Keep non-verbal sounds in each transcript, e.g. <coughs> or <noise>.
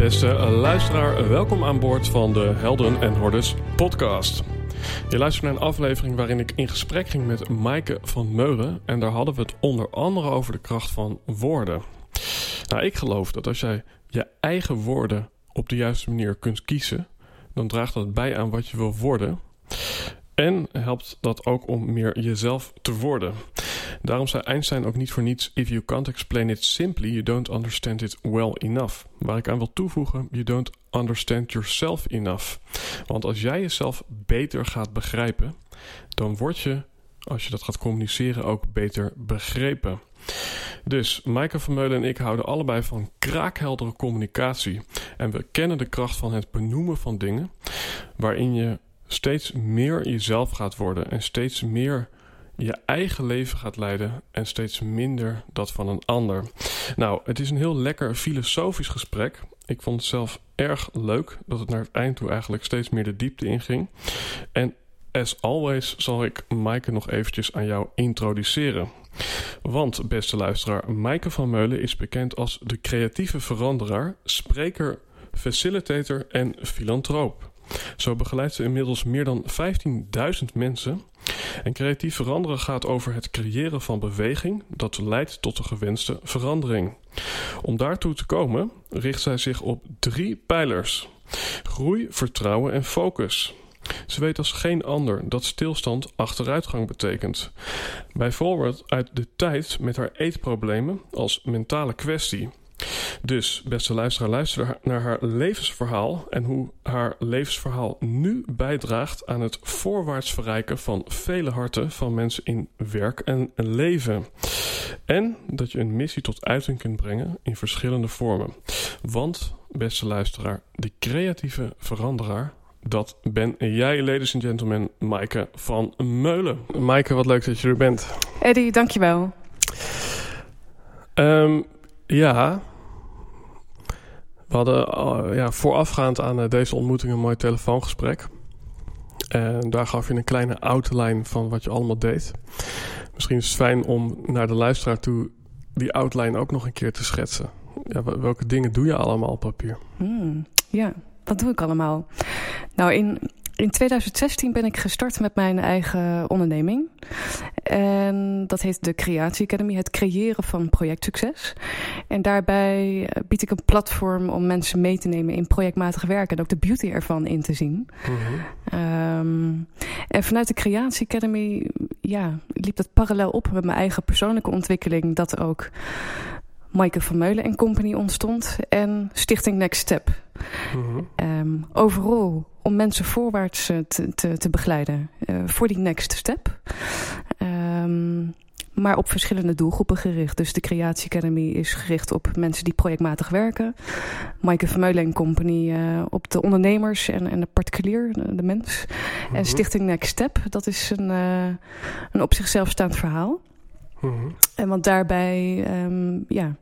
Beste luisteraar, welkom aan boord van de Helden en Hordes podcast. Je luistert naar een aflevering waarin ik in gesprek ging met Maaike van Meulen en daar hadden we het onder andere over de kracht van woorden. Nou, ik geloof dat als jij je eigen woorden op de juiste manier kunt kiezen, dan draagt dat bij aan wat je wil worden. En helpt dat ook om meer jezelf te worden. Daarom zei Einstein ook niet voor niets: If you can't explain it simply, you don't understand it well enough. Waar ik aan wil toevoegen: You don't understand yourself enough. Want als jij jezelf beter gaat begrijpen, dan word je, als je dat gaat communiceren, ook beter begrepen. Dus Maaike Vermeulen en ik houden allebei van kraakheldere communicatie. En we kennen de kracht van het benoemen van dingen, waarin je steeds meer jezelf gaat worden en steeds meer je eigen leven gaat leiden en steeds minder dat van een ander. Nou, het is een heel lekker filosofisch gesprek. Ik vond het zelf erg leuk dat het naar het eind toe eigenlijk steeds meer de diepte inging. En as always zal ik Maaike nog eventjes aan jou introduceren. Want, beste luisteraar, Maaike van Meulen is bekend als de creatieve veranderaar, spreker, facilitator en filantroop. Zo begeleidt ze inmiddels meer dan 15.000 mensen. En creatief veranderen gaat over het creëren van beweging dat leidt tot de gewenste verandering. Om daartoe te komen richt zij zich op drie pijlers: groei, vertrouwen en focus. Ze weet als geen ander dat stilstand achteruitgang betekent. Bijvoorbeeld uit de tijd met haar eetproblemen als mentale kwestie. Dus, beste luisteraar, luister naar haar levensverhaal en hoe haar levensverhaal nu bijdraagt aan het voorwaarts verrijken van vele harten van mensen in werk en leven. En dat je een missie tot uiting kunt brengen in verschillende vormen. Want, beste luisteraar, de creatieve veranderaar dat ben jij, ladies and gentlemen, Maaike van Meulen. Maaike, wat leuk dat je er bent. Eddie, dankjewel. Um, ja, we hadden uh, ja, voorafgaand aan uh, deze ontmoeting een mooi telefoongesprek. En daar gaf je een kleine outline van wat je allemaal deed. Misschien is het fijn om naar de luisteraar toe die outline ook nog een keer te schetsen. Ja, welke dingen doe je allemaal op papier? Hmm, ja, wat doe ik allemaal? Nou, in, in 2016 ben ik gestart met mijn eigen onderneming. En dat heet de Creatie Academy, het creëren van projectsucces. En daarbij eh, bied ik een platform om mensen mee te nemen in projectmatig werken en ook de beauty ervan in te zien. Mm um, en vanuit de Creatie Academy ja, liep dat parallel op met mijn eigen persoonlijke ontwikkeling, dat ook Maaike van Meulen en Company ontstond en Stichting Next Step. Mm um, overal om mensen voorwaarts eh, te, te, te begeleiden uh, voor die next step. Um, maar op verschillende doelgroepen gericht. Dus de Creatie Academy is gericht op mensen die projectmatig werken. Maaike Vermeulen Company uh, op de ondernemers en, en de particulier, de, de mens. Mm -hmm. En Stichting Next Step, dat is een, uh, een op zichzelf staand verhaal. Mm-hmm. En want daarbij um, ja,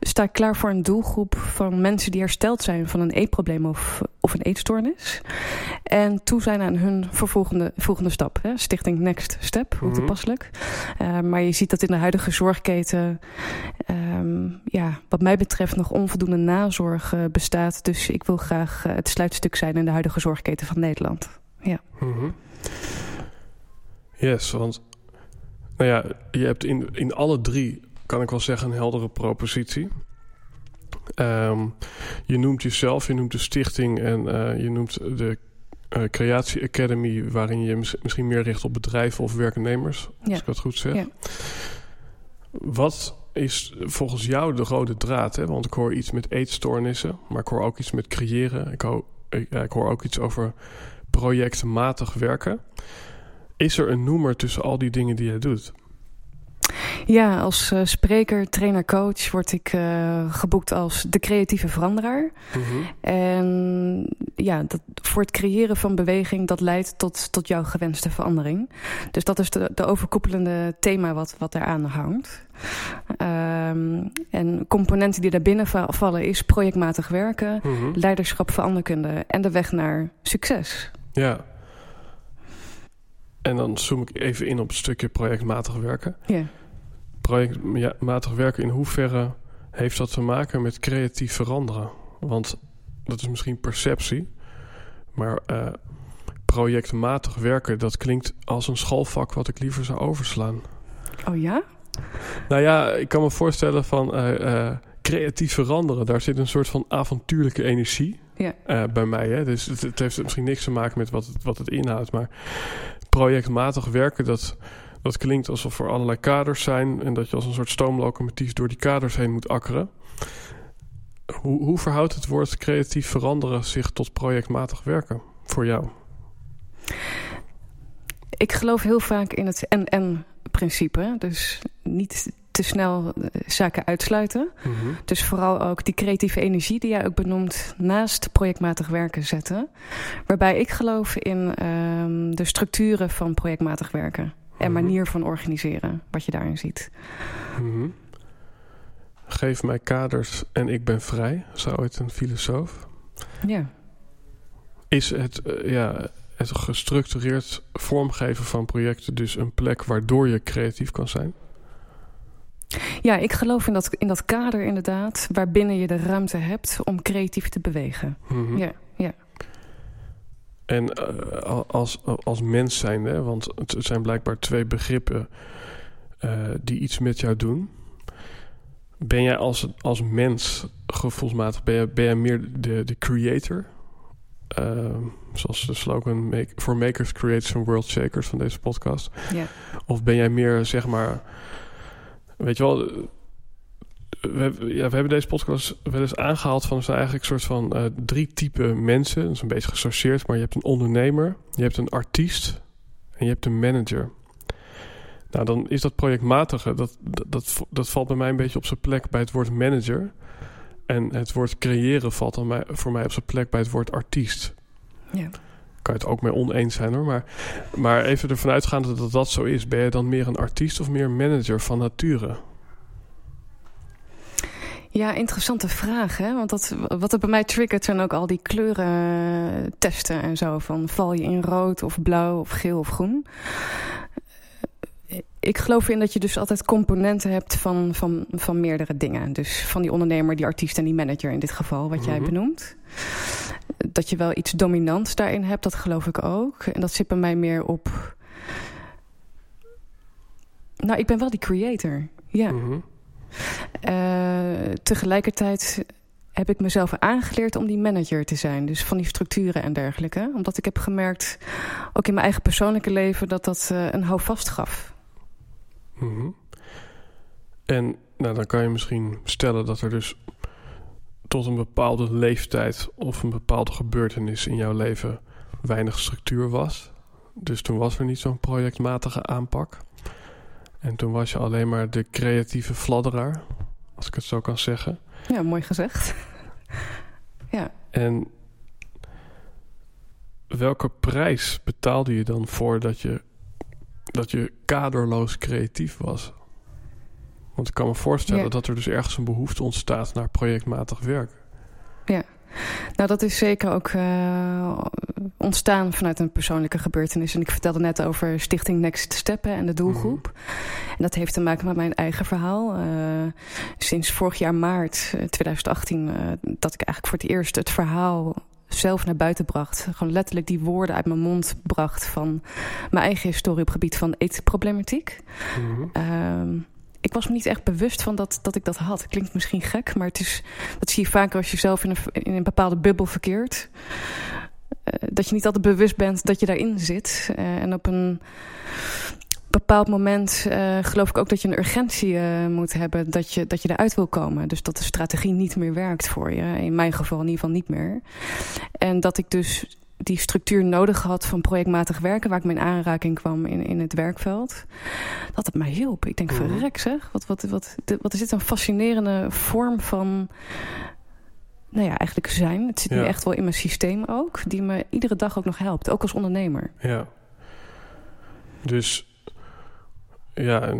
sta ik klaar voor een doelgroep van mensen die hersteld zijn van een eetprobleem of, of een eetstoornis. En toe zijn aan hun vervolgende volgende stap. Hè? Stichting Next Step, hoe mm-hmm. toepasselijk. Uh, maar je ziet dat in de huidige zorgketen, um, ja, wat mij betreft, nog onvoldoende nazorg uh, bestaat. Dus ik wil graag uh, het sluitstuk zijn in de huidige zorgketen van Nederland. Ja. Mm-hmm. Yes, want nou ja, je hebt in, in alle drie, kan ik wel zeggen, een heldere propositie. Ehm, je noemt jezelf, je noemt de stichting en je noemt de Creatie Academy, waarin je misschien meer richt op bedrijven of werknemers, als ik dat goed zeg. Ja. Wat is volgens jou de rode draad? Hè? Want ik hoor iets met eetstoornissen, maar ik hoor ook iets met creëren. Ik, hoor, ik, ik hoor ook iets over projectmatig werken. Is er een noemer tussen al die dingen die jij doet? Ja, als uh, spreker, trainer, coach word ik uh, geboekt als de creatieve veranderaar. Mm -hmm. En ja, dat, voor het creëren van beweging, dat leidt tot, tot jouw gewenste verandering. Dus dat is de, de overkoepelende thema wat, wat eraan hangt. Um, en componenten die daarbinnen vallen is projectmatig werken, mm -hmm. leiderschap, veranderkunde en de weg naar succes. Ja. En dan zoom ik even in op het stukje projectmatig werken. Ja projectmatig werken, in hoeverre heeft dat te maken met creatief veranderen? Want dat is misschien perceptie, maar uh, projectmatig werken, dat klinkt als een schoolvak wat ik liever zou overslaan. Oh ja? Nou ja, ik kan me voorstellen van uh, uh, creatief veranderen, daar zit een soort van avontuurlijke energie ja. bij mij. Hè? Dus het, het, heeft misschien niks te maken met wat het, wat het inhoudt, maar projectmatig werken, dat dat klinkt alsof er allerlei kaders zijn en dat je als een soort stoomlocomotief door die kaders heen moet akkeren. Hoe, hoe verhoudt het woord creatief veranderen zich tot projectmatig werken voor jou? Ik geloof heel vaak in het en-en-principe. Dus niet te snel eh, zaken uitsluiten. Mm Dus vooral ook die creatieve energie die jij ook benoemt... naast projectmatig werken zetten. Waarbij ik geloof in um, de structuren van projectmatig werken en mhm. manier van organiseren, wat je daarin ziet. Mhm. Geef mij kaders en ik ben vrij, zou het een filosoof. Ja. Is het, uh, ja, het gestructureerd vormgeven van projecten dus een plek waardoor je creatief kan zijn? Ja, ik geloof in dat, in dat kader inderdaad, waarbinnen je de ruimte hebt om creatief te bewegen. Mm Ja, ja. En uh, als, als mens zijn, hè, want het zijn blijkbaar twee begrippen uh, die iets met jou doen. Ben jij als, als mens gevoelsmatig, ben jij, ben jij meer de, de creator? Uh, zoals de slogan make, For Makers Create and World Shakers van deze podcast. Ja. Of ben jij meer, zeg maar, weet je wel we, ja, we hebben deze podcast wel eens aangehaald van... er zijn eigenlijk een soort van uh, drie typen mensen. Dat is een beetje gesorteerd, maar je hebt een ondernemer... je hebt een artiest en je hebt een manager. Nou, dan is dat projectmatige... dat, dat, dat, valt bij mij een beetje op zijn plek bij het woord manager... En het woord creëren valt dan voor mij op zijn plek bij het woord artiest. Ja. Kan je het ook mee oneens zijn hoor. Maar, maar even ervan uitgaande dat dat zo is. Ben je dan meer een artiest of meer manager van nature? Ja, interessante vraag. Hè? Want dat, wat er bij mij triggert zijn ook al die kleurentesten en zo. Van val je in rood of blauw of geel of groen. Ik geloof in dat je dus altijd componenten hebt van, van, van meerdere dingen. Dus van die ondernemer, die artiest en die manager in dit geval, wat jij mhm. benoemt. Dat je wel iets dominants daarin hebt, dat geloof ik ook. En dat zit bij mij meer op... Nou, ik ben wel die creator. Ja. Mhm. Uh, tegelijkertijd heb ik mezelf aangeleerd om die manager te zijn. Dus van die structuren en dergelijke. Omdat ik heb gemerkt, ook in mijn eigen persoonlijke leven... dat dat uh, een houvast gaf. Mm -hmm. En nou, dan kan je misschien stellen dat er dus tot een bepaalde leeftijd... of een bepaalde gebeurtenis in jouw leven weinig structuur was. Dus toen was er niet zo'n projectmatige aanpak. En toen was je alleen maar de creatieve fladderaar, als ik het zo kan zeggen. Ja, mooi gezegd. <laughs> ja. En welke prijs betaalde je dan voor dat je, dat je kaderloos creatief was? Want ik kan me voorstellen dat er dus ergens een behoefte ontstaat naar projectmatig werk. Ja. Nou, dat is zeker ook uh, ontstaan vanuit een persoonlijke gebeurtenis. En ik vertelde net over Stichting Next Steppen en de doelgroep. Mhm. En dat heeft te maken met mijn eigen verhaal. Uh, sinds vorig jaar maart 2018 uh, dat ik eigenlijk voor het eerst het verhaal zelf naar buiten bracht. Gewoon letterlijk die woorden uit mijn mond bracht van mijn eigen historie op gebied van eetproblematiek. Mm ik was me niet echt bewust van dat, dat ik dat had. Klinkt misschien gek, maar het is, dat zie je vaker als je zelf in een, in een bepaalde bubbel verkeert. Uh, dat je niet altijd bewust bent dat je daarin zit. Uh, en op een bepaald moment uh, geloof ik ook dat je een urgentie moet hebben dat je, dat je eruit wil komen. Dus dat de strategie niet meer werkt voor je. In mijn geval in ieder geval niet meer. En dat ik dus die structuur nodig had van projectmatig werken... waar ik mee in aanraking kwam in, in het werkveld... dat het mij hielp. Ik denk, verrek zeg, wat, wat, wat, wat is dit een fascinerende vorm van... nou ja, eigenlijk zijn. Het zit ja. nu echt wel in mijn systeem ook... die me iedere dag ook nog helpt, ook als ondernemer. Ja. Dus, ja,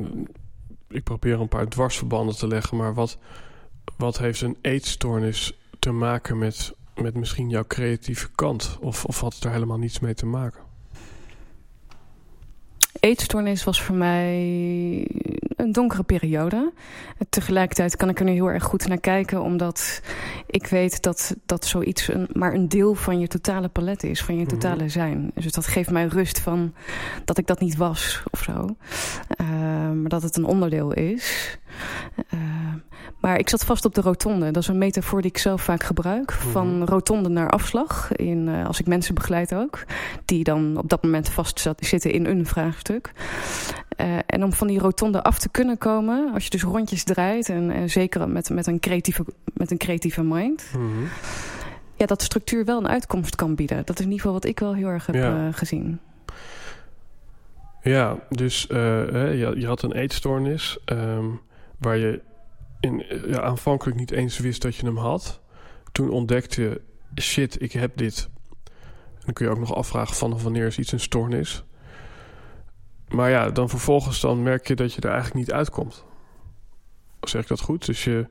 ik probeer een paar dwarsverbanden te leggen... maar wat, wat heeft een eetstoornis te maken met met misschien jouw creatieve kant? Of, of had het er helemaal niets mee te maken? Eetstoornis was voor mij een donkere periode. Tegelijkertijd kan ik er nu heel erg goed naar kijken, omdat ik weet dat, dat zoiets een, maar een deel van je totale palet is, van je mhm. totale zijn. Dus dat geeft mij rust van dat ik dat niet was of zo. Uh, maar dat het een onderdeel is. Uh, maar ik zat vast op de rotonde. Dat is een metafoor die ik zelf vaak gebruik. Mhm. Van rotonde naar afslag. In, uh, als ik mensen begeleid ook. Die dan op dat moment vast zitten in een vraagstuk. Uh, en om van die rotonde af te kunnen komen. Als je dus rondjes draait. En, en zeker met, met, een creatieve, met een creatieve mind. Mm Ja, dat structuur wel een uitkomst kan bieden. Dat is in ieder geval wat ik wel heel erg heb ja. uh, gezien. Ja, dus je, je, had een eetstoornis. Um, waar je in, ja, aanvankelijk niet eens wist dat je hem had. Toen ontdekte je, shit, ik heb dit. En dan kun je ook nog afvragen van wanneer is iets een stoornis. Maar ja, dan vervolgens dan merk je dat je er eigenlijk niet uitkomt. Zeg ik dat goed? Dus je,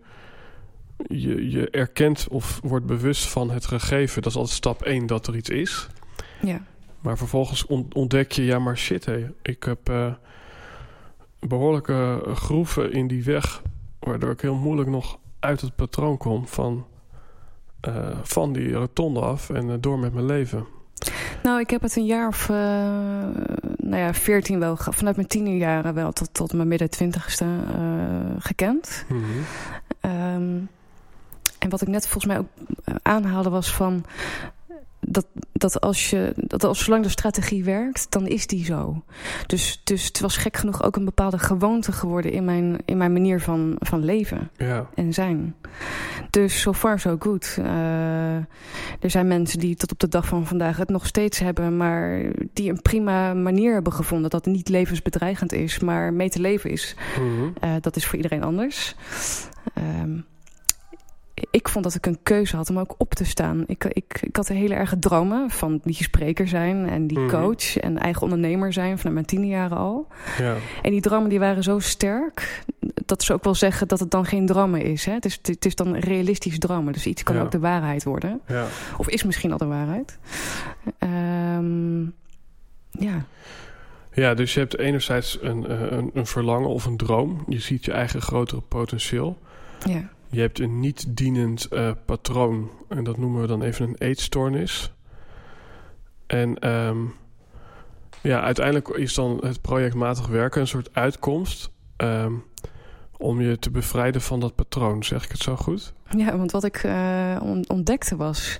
je, je erkent of wordt bewust van het gegeven. Dat is altijd stap 1 dat er iets is. Ja. Maar vervolgens ontdek je, ja maar shit, hé, ik heb uh, behoorlijke groeven in die weg Waardoor ik heel moeilijk nog uit het patroon kom van, uh, van die rotonde af en uh, door met mijn leven. Nou, ik heb het een jaar of uh, nou ja, veertien wel, vanuit mijn tienerjaren wel tot, tot mijn midden twintigste gekend. Mm -hmm. um, en wat ik net volgens mij ook aanhaalde was van dat, dat, als je, dat als zolang de strategie werkt, dan is die zo. Dus, dus het was gek genoeg ook een bepaalde gewoonte geworden in mijn, in mijn manier van, van leven ja. en zijn. Dus so far so good. Uh, er zijn mensen die tot op de dag van vandaag het nog steeds hebben, maar die een prima manier hebben gevonden dat het niet levensbedreigend is, maar mee te leven is. Mm -hmm. uh, dat is voor iedereen anders. Um, ik vond dat ik een keuze had om ook op te staan. Ik, ik, ik had hele erge dromen van die spreker zijn en die mhm. coach en eigen ondernemer zijn vanuit mijn tien jaren al. Ja. En die dromen die waren zo sterk dat ze ook wel zeggen dat het dan geen dromen is. Hè? Het, is het is dan realistisch dromen. Dus iets kan ja. ook de waarheid worden. Ja. Of is misschien al de waarheid. Um, ja. Ja, dus je hebt enerzijds een, eh, een, een verlangen of een droom. Je ziet je eigen grotere potentieel. Ja. Je hebt een niet dienend uh, patroon. En dat noemen we dan even een eetstoornis. En um, ja, uiteindelijk is dan het projectmatig werken een soort uitkomst... Um, om je te bevrijden van dat patroon. Zeg ik het zo goed? Ja, want wat ik uh, ontdekte was...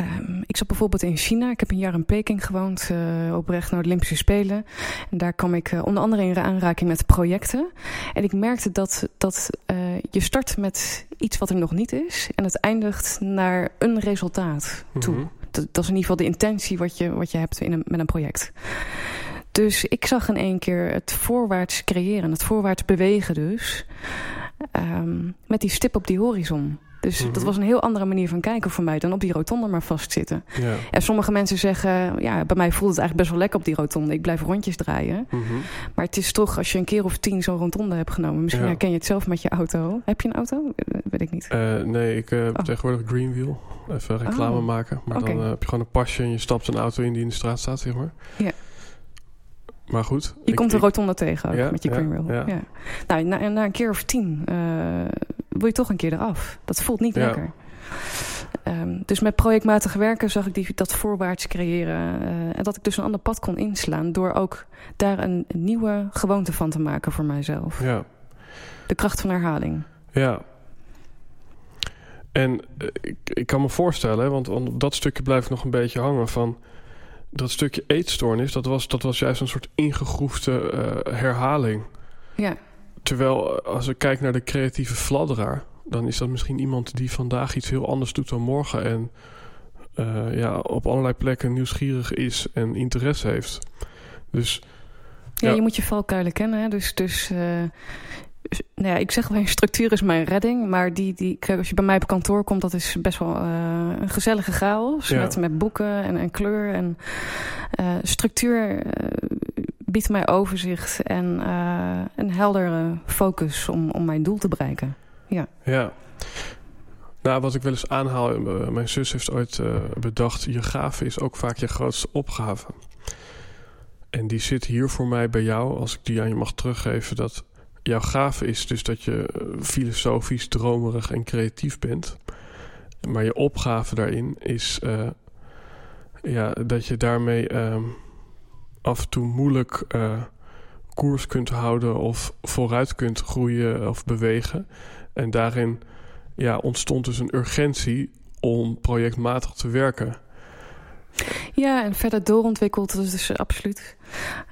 Um, ik zat bijvoorbeeld in China. Ik heb een jaar in Peking gewoond, uh, op weg naar de Olympische Spelen. En daar kwam ik uh, onder andere in aanraking met projecten. En ik merkte dat, dat uh, je start met iets wat er nog niet is. En het eindigt naar een resultaat toe. Mm -hmm. dat, dat, is in ieder geval de intentie wat je, wat je hebt in een, met een project. Dus ik zag in één keer het voorwaarts creëren, het voorwaarts bewegen dus. Um, met die stip op die horizon. Dus mm -hmm. dat was een heel andere manier van kijken voor mij dan op die rotonde maar vastzitten. Ja. En sommige mensen zeggen, ja, bij mij voelt het eigenlijk best wel lekker op die rotonde. Ik blijf rondjes draaien. Mm -hmm. Maar het is toch, als je een keer of tien zo'n rotonde hebt genomen, misschien ja. herken je het zelf met je auto. Heb je een auto? Weet ik niet. Uh, nee, ik heb uh, oh. tegenwoordig Greenwheel. Even reclame oh. maken. Maar okay. dan uh, heb je gewoon een pasje en je stapt een auto in die in de straat staat, zeg maar. Ja. Maar goed. Je ik, komt de rotonde ik, tegen ook, ja, met je Greenwheel. Ja, ja. Nou, na, na, een keer of tien uh, wil je toch een keer eraf. Dat voelt niet lekker. Ehm, dus met projectmatig werken zag ik die, dat voorwaarts creëren. Uh, en dat ik dus een ander pad kon inslaan. Door ook daar een, nieuwe gewoonte van te maken voor mijzelf. Ja. De kracht van herhaling. Ja. En uh, ik, ik, kan me voorstellen, want op dat stukje blijf ik nog een beetje hangen van dat stukje eetstoornis, dat was, dat was juist een soort ingegroefde uh, herhaling. Ja. Terwijl als ik kijk naar de creatieve fladderaar, dan is dat misschien iemand die vandaag iets heel anders doet dan morgen. En uh, ja, op allerlei plekken nieuwsgierig is en interesse heeft. Dus. Ja, ja je moet je valkuilen kennen. Hè? Dus, dus uh, nou ja, ik zeg wel, <laughs> structuur is mijn redding. Maar die, die, als je bij mij op kantoor komt, dat is best wel uh, een gezellige chaos. Ja. Met, met boeken en, en kleur. En structuur biedt mij overzicht en een heldere focus om, om mijn doel te bereiken. Ja. Ja. Nou, wat ik wel eens aanhaal, eh, mijn zus heeft ooit uh, bedacht: je gave is ook vaak je grootste opgave. En die zit hier voor mij bij jou, als ik die aan je mag teruggeven, dat jouw gave is dus dat je eh, filosofisch, dromerig en creatief bent. Maar je opgave daarin is ja, dat je daarmee uh, af en toe moeilijk koers kunt houden of vooruit kunt groeien of bewegen. En daarin ja, ontstond dus een urgentie om projectmatig te werken. Ja, en verder doorontwikkeld, dus, dus absoluut.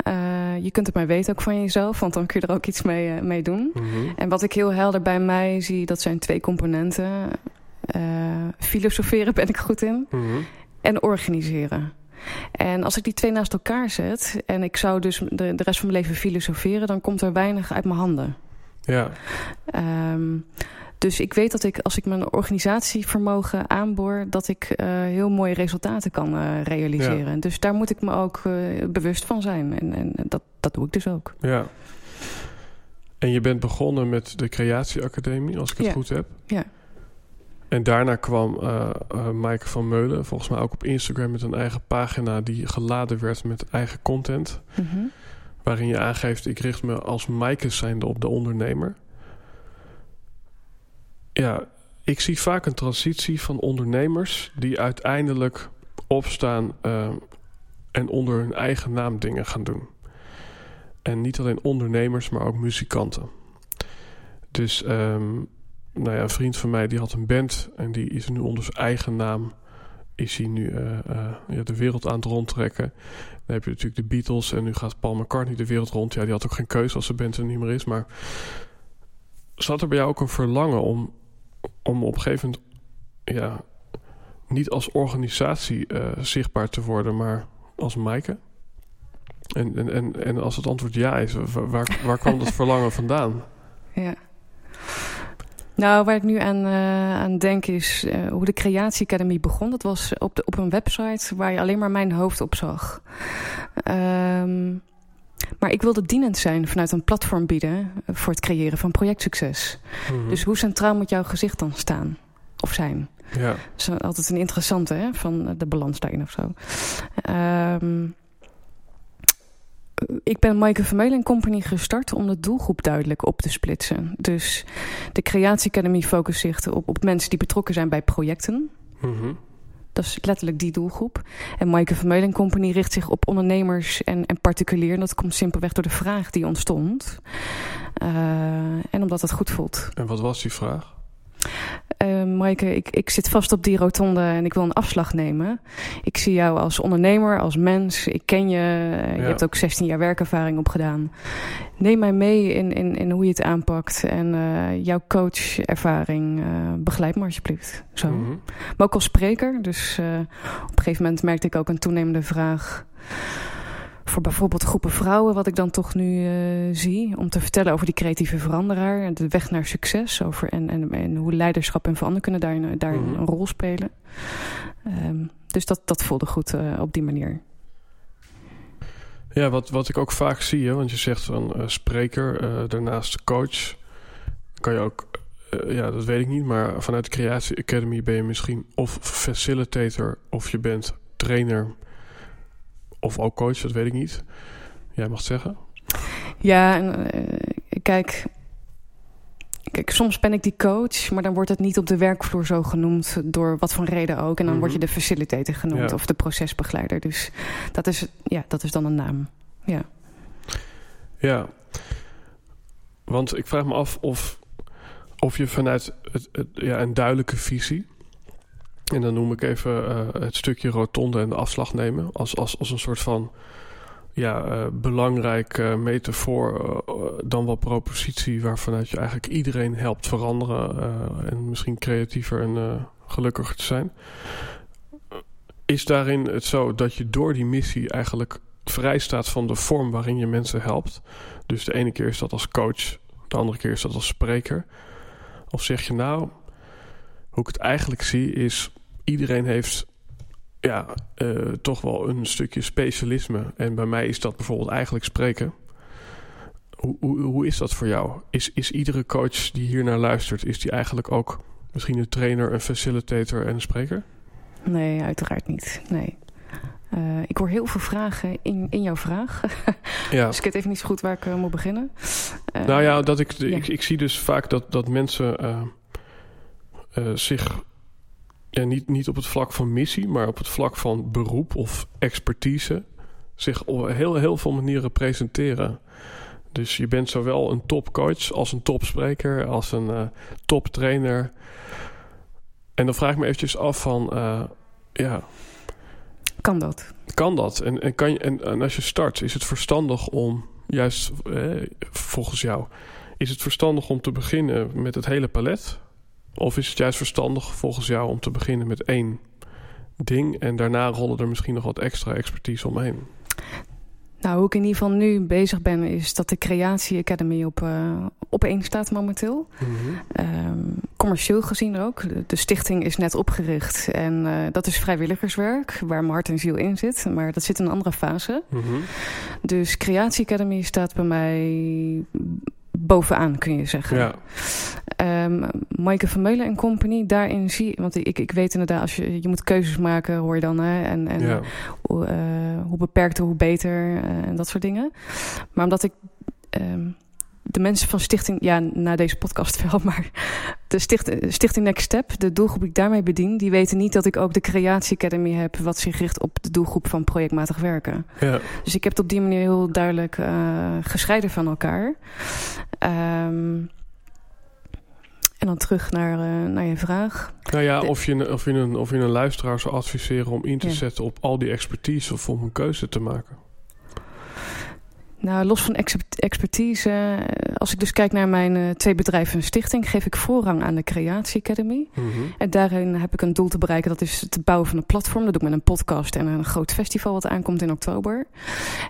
Uh, je kunt het maar weten ook van jezelf, want dan kun je er ook iets mee, uh, mee doen. Mm -hmm. En wat ik heel helder bij mij zie, dat zijn twee componenten. Uh, filosoferen ben ik goed in. Mm -hmm. En organiseren. En als ik die twee naast elkaar zet en ik zou dus de, de rest van mijn leven filosoferen, dan komt er weinig uit mijn handen. Ja. Um, dus ik weet dat ik, als ik mijn organisatievermogen aanboor... dat ik uh, heel mooie resultaten kan uh, realiseren. Ja. Dus daar moet ik me ook uh, bewust van zijn. En, en dat, dat doe ik dus ook. Ja. En je bent begonnen met de Creatieacademie, als ik het ja. goed heb. Ja. En daarna kwam uh, uh, Maaike van Meulen, volgens mij ook op Instagram... met een eigen pagina die geladen werd met eigen content. Mm -hmm. Waarin je aangeeft, ik richt me als Maaike zijnde op de ondernemer. Ja, ik zie vaak een transitie van ondernemers... die uiteindelijk opstaan uh, en onder hun eigen naam dingen gaan doen. En niet alleen ondernemers, maar ook muzikanten. Dus... Um, nou ja, een vriend van mij die had een band en die is nu onder zijn eigen naam is hij nu uh, uh, ja, de wereld aan het rondtrekken. Dan heb je natuurlijk de Beatles en nu gaat Paul McCartney de wereld rond. Ja, die had ook geen keuze als de band er niet meer is. Maar zat er bij jou ook een verlangen om, om op een gegeven moment ja, niet als organisatie uh, zichtbaar te worden, maar als Maaike? En, en, en, en als het antwoord ja is, waar, waar kwam dat <laughs> verlangen vandaan? Ja. Nou, waar ik nu aan, uh, aan denk is uh, hoe de Creatie Academy begon. Dat was op, de, op een website waar je alleen maar mijn hoofd op zag. Um, maar ik wilde dienend zijn vanuit een platform bieden voor het creëren van projectsucces. Mhm. Mm -hmm. Dus hoe centraal moet jouw gezicht dan staan of zijn? Ja. Dat is altijd een interessante, hè, van de balans daarin of zo. Um, ik ben Maaike Vermeulen Company gestart om de doelgroep duidelijk op te splitsen. Dus de Creatie Academy focust zich op, op mensen die betrokken zijn bij projecten. Mm -hmm. Dat is letterlijk die doelgroep. En Maaike Vermeulen Company richt zich op ondernemers en, en particulier. En dat komt simpelweg door de vraag die ontstond. Uh, en omdat het goed voelt. En wat was die vraag? Uh, Maaike, ik, ik zit vast op die rotonde en ik wil een afslag nemen. Ik zie jou als ondernemer, als mens. Ik ken je. Je ja. hebt ook 16 jaar werkervaring opgedaan. Neem mij mee in, in, in hoe je het aanpakt. En uh, jouw coachervaring, uh, begeleid me alsjeblieft. Zo. Mm -hmm. Maar ook als spreker. Dus op een gegeven moment merkte ik ook een toenemende vraag voor bijvoorbeeld groepen vrouwen, wat ik dan toch nu uh, zie, om te vertellen over die creatieve veranderaar en de weg naar succes over en, en, en hoe leiderschap en veranderen kunnen daar, daar Mhm. een rol spelen. Um, dus dat, dat voelde goed uh, op die manier. Ja, wat, wat ik ook vaak zie, hè, want je zegt van uh, spreker, daarnaast coach, kan je ook, ja, dat weet ik niet, maar vanuit de Creatie Academy ben je misschien of facilitator of je bent trainer of ook coach, dat weet ik niet. Jij mag het zeggen. Ja, en, uh, kijk, Kijk, soms ben ik die coach, maar dan wordt het niet op de werkvloer zo genoemd, door wat voor reden ook. En dan word je mhm. de facilitator genoemd of de procesbegeleider. Dus dat is, ja, dat is dan een naam. Ja. Ja, want ik vraag me af of, of je vanuit het, ja, een duidelijke visie. En dan noem ik even uh, het stukje rotonde en de afslag nemen. Als, als, als een soort van ja, uh, belangrijk metafoor, dan wel propositie, waarvanuit je eigenlijk iedereen helpt veranderen en misschien creatiever en gelukkiger te zijn. Is daarin het zo dat je door die missie eigenlijk vrij staat van de vorm waarin je mensen helpt? Dus de ene keer is dat als coach, de andere keer is dat als spreker. Of zeg je nou, hoe ik het eigenlijk zie is, iedereen heeft ja, uh, toch wel een stukje specialisme. En bij mij is dat bijvoorbeeld eigenlijk spreken. Hoe, hoe, hoe is dat voor jou? Is, is iedere coach die hier naar luistert, is die eigenlijk ook misschien een trainer, een facilitator en een spreker? Nee, uiteraard niet. Nee. Uh, ik hoor heel veel vragen in, in jouw vraag. <laughs> ja. dus ik weet even niet zo goed waar ik uh, moet beginnen. Nou ja, dat ik, ja. ik, ik zie dus vaak dat, dat mensen zich ja, niet, niet op het vlak van missie, maar op het vlak van beroep of expertise zich op heel, heel veel manieren presenteren. Dus je bent zowel een topcoach als een topspreker, als een uh, toptrainer. En dan vraag ik me eventjes af van, uh, ja... Kan dat? Kan dat? En, en, kan je, en, en, als je start, is het verstandig om, juist eh, volgens jou... is het verstandig om te beginnen met het hele palet... Of is het juist verstandig volgens jou om te beginnen met één ding en daarna rollen er misschien nog wat extra expertise omheen? Nou, hoe ik in ieder geval nu bezig ben, is dat de Creatie Academy op, uh, op één staat momenteel. Mm commercieel gezien ook. De, stichting is net opgericht en uh, dat is vrijwilligerswerk, waar mijn hart en ziel in zit. Maar dat zit in een andere fase. Mm -hmm. Dus Creatie Academy staat bij mij bovenaan, kun je zeggen. Ja. Um, Maaike Vermeulen en Company, daarin zie. Want ik, ik weet inderdaad, als je, je moet keuzes maken, hoor je dan. Hè, en en hoe, uh, hoe beperkter, hoe beter uh, en dat soort dingen. Maar omdat ik... Um, de mensen van Stichting, ja, na deze podcast <laughs> wel, maar de Stichting, Stichting Next Step, de doelgroep die ik daarmee bedien, die weten niet dat ik ook de Creatie Academy heb, wat zich richt op de doelgroep van projectmatig werken. Ja. Dus ik heb het op die manier heel duidelijk uh, gescheiden van elkaar. Um, en dan terug naar, uh, naar je vraag. Nou ja, of je, of, je een, of je een luisteraar zou adviseren om in te ja. zetten op al die expertise of om een keuze te maken. Nou, los van expertise, eh, als ik dus kijk naar mijn uh, twee bedrijven en stichting, geef ik voorrang aan de Creatie Academy. Mm -hmm. En daarin heb ik een doel te bereiken, dat is het bouwen van een platform. Dat doe ik met een podcast en een groot festival wat aankomt in oktober.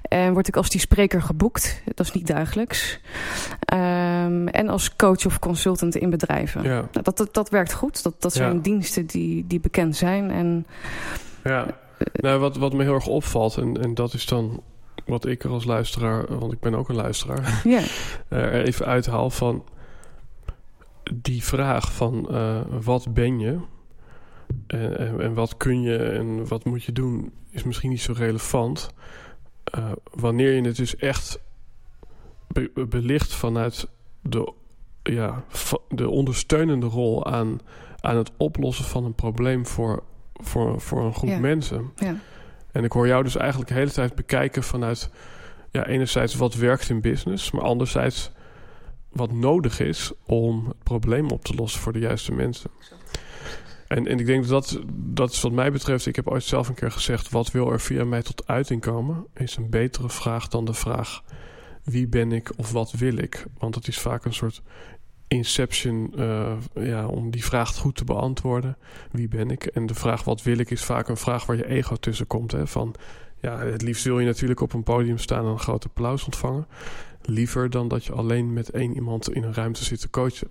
En word ik als die spreker geboekt, dat is niet dagelijks. Um, en als coach of consultant in bedrijven. Ja. Nou, dat, dat, dat, werkt goed, dat, dat zijn ja. diensten die, die bekend zijn. En, ja, nou, wat, wat me heel erg opvalt, en, en dat is dan wat ik er als luisteraar, want ik ben ook een luisteraar, ja. <laughs> er even uithaal van die vraag van uh, wat ben je en, en, en, wat kun je en wat moet je doen, is misschien niet zo relevant. Uh, wanneer je het dus echt be belicht vanuit de, ja, de ondersteunende rol aan, aan het oplossen van een probleem voor, voor, voor een groep ja. mensen. Ja en ik hoor jou dus eigenlijk de hele tijd bekijken vanuit... Ja, enerzijds wat werkt in business, maar anderzijds wat nodig is om het probleem op te lossen voor de juiste mensen. En, en ik denk dat, dat dat is wat mij betreft, ik heb ooit zelf een keer gezegd, wat wil er via mij tot uiting komen, is een betere vraag dan de vraag wie ben ik of wat wil ik. Want het is vaak een soort Inception, uh, ja, om die vraag goed te beantwoorden. Wie ben ik? En de vraag wat wil ik is vaak een vraag waar je ego tussen komt. Hè? Van, ja, het liefst wil je natuurlijk op een podium staan en een groot applaus ontvangen. Liever dan dat je alleen met één iemand in een ruimte zit te coachen.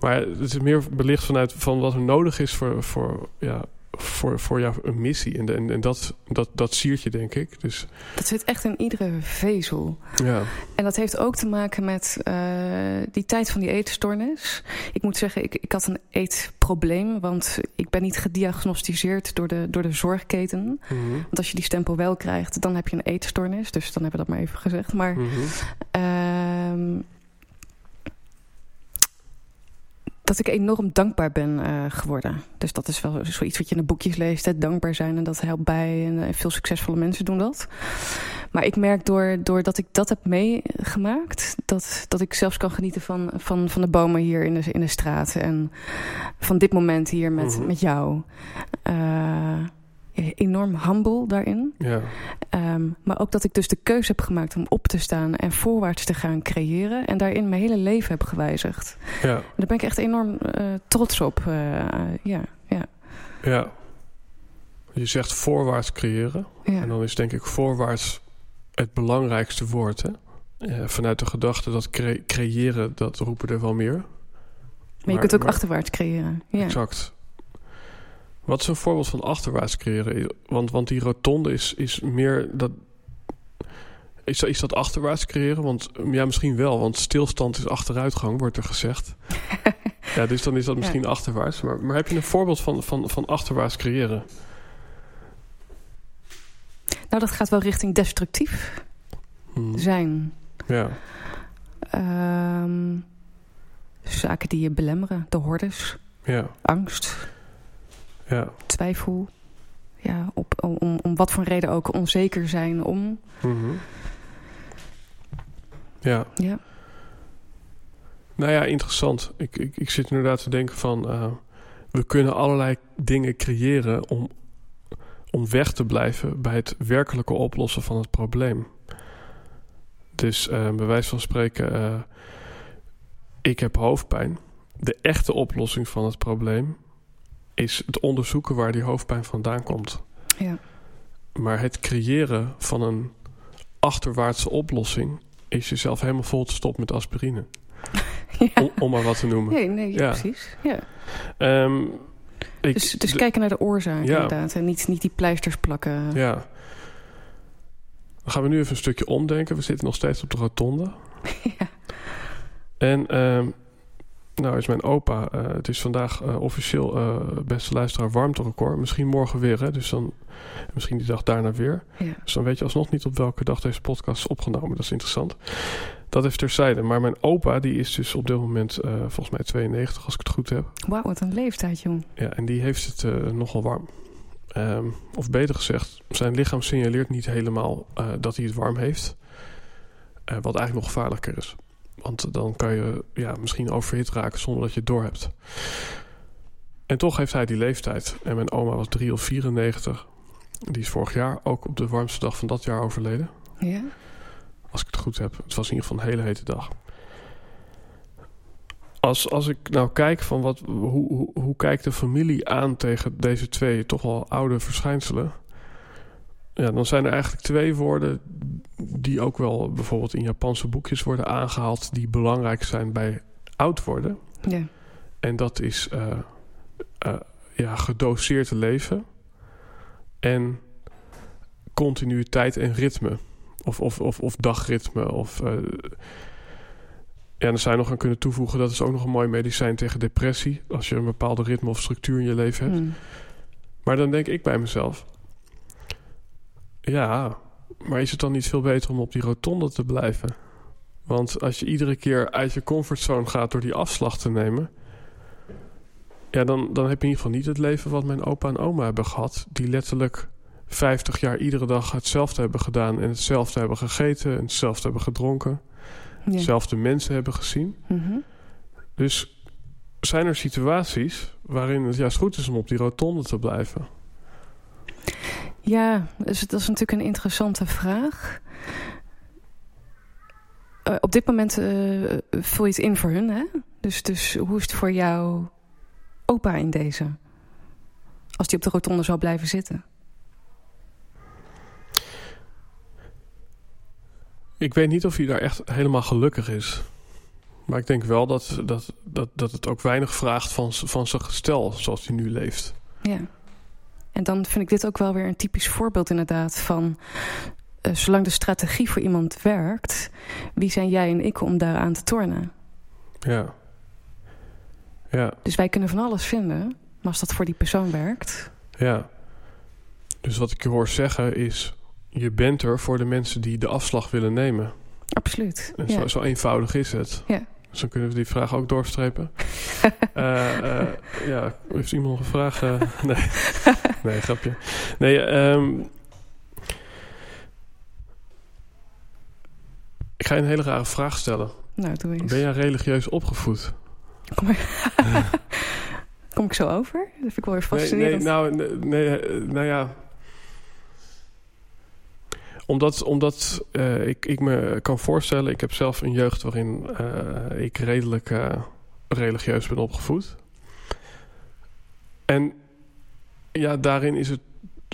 Maar het is meer belicht vanuit van wat er nodig is voor, voor ja, voor, voor jou een missie. En, en, en dat, dat, dat siert je, denk ik. Dus... Dat zit echt in iedere vezel. Ja. En dat heeft ook te maken met uh, die tijd van die eetstoornis. Ik moet zeggen, ik, ik had een eetprobleem. Want ik ben niet gediagnosticeerd door de, door de zorgketen. Mm -hmm. Want als je die stempel wel krijgt, dan heb je een eetstoornis. Dus dan hebben we dat maar even gezegd. Maar... Mm -hmm. uh, dat ik enorm dankbaar ben uh, geworden. Dus dat is wel zoiets wat je in de boekjes leest. Hè? Dankbaar zijn en dat helpt bij. En uh, veel succesvolle mensen doen dat. Maar ik merk door, doordat ik dat heb meegemaakt... Dat, dat ik zelfs kan genieten van, van, van de bomen hier in de, in de straat. En van dit moment hier met, mm -hmm. met jou. Uh, enorm humble daarin. Ja. Um, maar ook dat ik dus de keuze heb gemaakt om op te staan en voorwaarts te gaan creëren. En daarin mijn hele leven heb gewijzigd. Ja. Daar ben ik echt enorm uh, trots op. Uh, ja, ja. ja. Je zegt voorwaarts creëren. Ja. En dan is denk ik voorwaarts het belangrijkste woord. Hè? Vanuit de gedachte dat cre creëren, dat roepen er wel meer. Maar, maar je kunt ook maar, achterwaarts creëren. Ja. Exact. Wat is een voorbeeld van achterwaarts creëren? Want, want die rotonde is, is meer dat. Is, is dat achterwaarts creëren? Want ja, misschien wel, want stilstand is achteruitgang, wordt er gezegd. <laughs> ja, dus dan is dat misschien ja. achterwaarts. Maar, maar heb je een voorbeeld van, van, van achterwaarts creëren? Nou, dat gaat wel richting destructief Hmm. zijn. Ja. Um, zaken die je belemmeren, de hordes, Ja. angst, Ja. twijfel. Ja, op, om, om wat voor reden ook onzeker zijn om. Mhm. Ja. Ja. Nou ja, interessant. Ik, ik, ik zit inderdaad te denken van... eh, we kunnen allerlei dingen creëren om, om weg te blijven... bij het werkelijke oplossen van het probleem. Dus eh, bij wijze van spreken... eh, ik heb hoofdpijn. De echte oplossing van het probleem... is het onderzoeken waar die hoofdpijn vandaan komt. Ja. Maar het creëren van een achterwaartse oplossing... is jezelf helemaal vol te stoppen met aspirine. <laughs> ja. Om, om maar wat te noemen. Nee, nee, Ja. precies. Ja. Ehm, ik, Dus, dus kijken naar de oorzaak Ja. inderdaad. En niet, niet die pleisters plakken. Ja. Dan gaan we nu even een stukje omdenken. We zitten nog steeds op de rotonde. <laughs> Ja. En ehm, nou is mijn opa... eh, het is vandaag eh, officieel, eh, beste luisteraar, warmterecord. Misschien morgen weer, hè. Dus dan... Misschien die dag daarna weer. Ja. Dus dan weet je alsnog niet op welke dag deze podcast is opgenomen. Dat is interessant. Dat even terzijde. Maar mijn opa, die is dus op dit moment volgens mij 92, als ik het goed heb. Wauw, wat een leeftijd, jong. Ja, en die heeft het nogal warm. Ehm, of beter gezegd, zijn lichaam signaleert niet helemaal dat hij het warm heeft. Wat eigenlijk nog gevaarlijker is. Want dan kan je ja, misschien overhit raken zonder dat je het doorhebt. En toch heeft hij die leeftijd. En mijn oma was 3 of 94. Die is vorig jaar ook op de warmste dag van dat jaar overleden. Ja? Als ik het goed heb. Het was in ieder geval een hele hete dag. Als, als ik nou kijk van wat, hoe, hoe, hoe kijkt de familie aan tegen deze twee toch wel oude verschijnselen. Ja, dan zijn er eigenlijk twee woorden die ook wel bijvoorbeeld in Japanse boekjes worden aangehaald. Die belangrijk zijn bij oud worden. Ja. En dat is eh, eh, ja, gedoseerd leven en continuïteit en ritme. Of, of, of, of dagritme. Of, eh, ja, dan zou je nog aan kunnen toevoegen... dat is ook nog een mooi medicijn tegen depressie... als je een bepaalde ritme of structuur in je leven hebt. Hm. Maar dan denk ik bij mezelf... ja, maar is het dan niet veel beter om op die rotonde te blijven? Want als je iedere keer uit je comfortzone gaat... door die afslag te nemen... ja, dan, dan heb je in ieder geval niet het leven... wat mijn opa en oma hebben gehad... die letterlijk 50 jaar iedere dag hetzelfde hebben gedaan... en hetzelfde hebben gegeten en hetzelfde hebben gedronken... Ja. dezelfde mensen hebben gezien. Mhm. Dus zijn er situaties waarin het juist goed is om op die rotonde te blijven? Ja, dus dat is natuurlijk een interessante vraag. Eh, op dit moment eh, vul je het in voor hun, hè? Dus, dus hoe is het voor jou opa in deze? Als die op de rotonde zou blijven zitten. Ik weet niet of hij daar echt helemaal gelukkig is. Maar ik denk wel dat, dat, dat, dat het ook weinig vraagt van, van zijn gestel zoals hij nu leeft. Ja. En dan vind ik dit ook wel weer een typisch voorbeeld inderdaad van... eh, zolang de strategie voor iemand werkt... wie zijn jij en ik om daaraan te tornen? Ja. Ja, Dus wij kunnen van alles vinden... maar als dat voor die persoon werkt... ja. Dus wat ik je hoor zeggen is... je bent er voor de mensen die de afslag willen nemen. absoluut. En Ja. zo, zo eenvoudig is het. Ja. Dus dan kunnen we die vraag ook doorstrepen. uh, <laughs> uh, ja, heeft iemand nog een vraag? Uh, nee. nee, grapje. Nee, um, ik ga je een hele rare vraag stellen. Nou, doe eens. Ben jij religieus opgevoed? Kom, <laughs> Kom ik zo over? Dat vind ik wel weer fascinerend. Nee, nee nou, nee, nou ja omdat, omdat uh, ik, ik me kan voorstellen, ik heb zelf een jeugd waarin uh, ik redelijk uh, religieus ben opgevoed. En ja, daarin is het,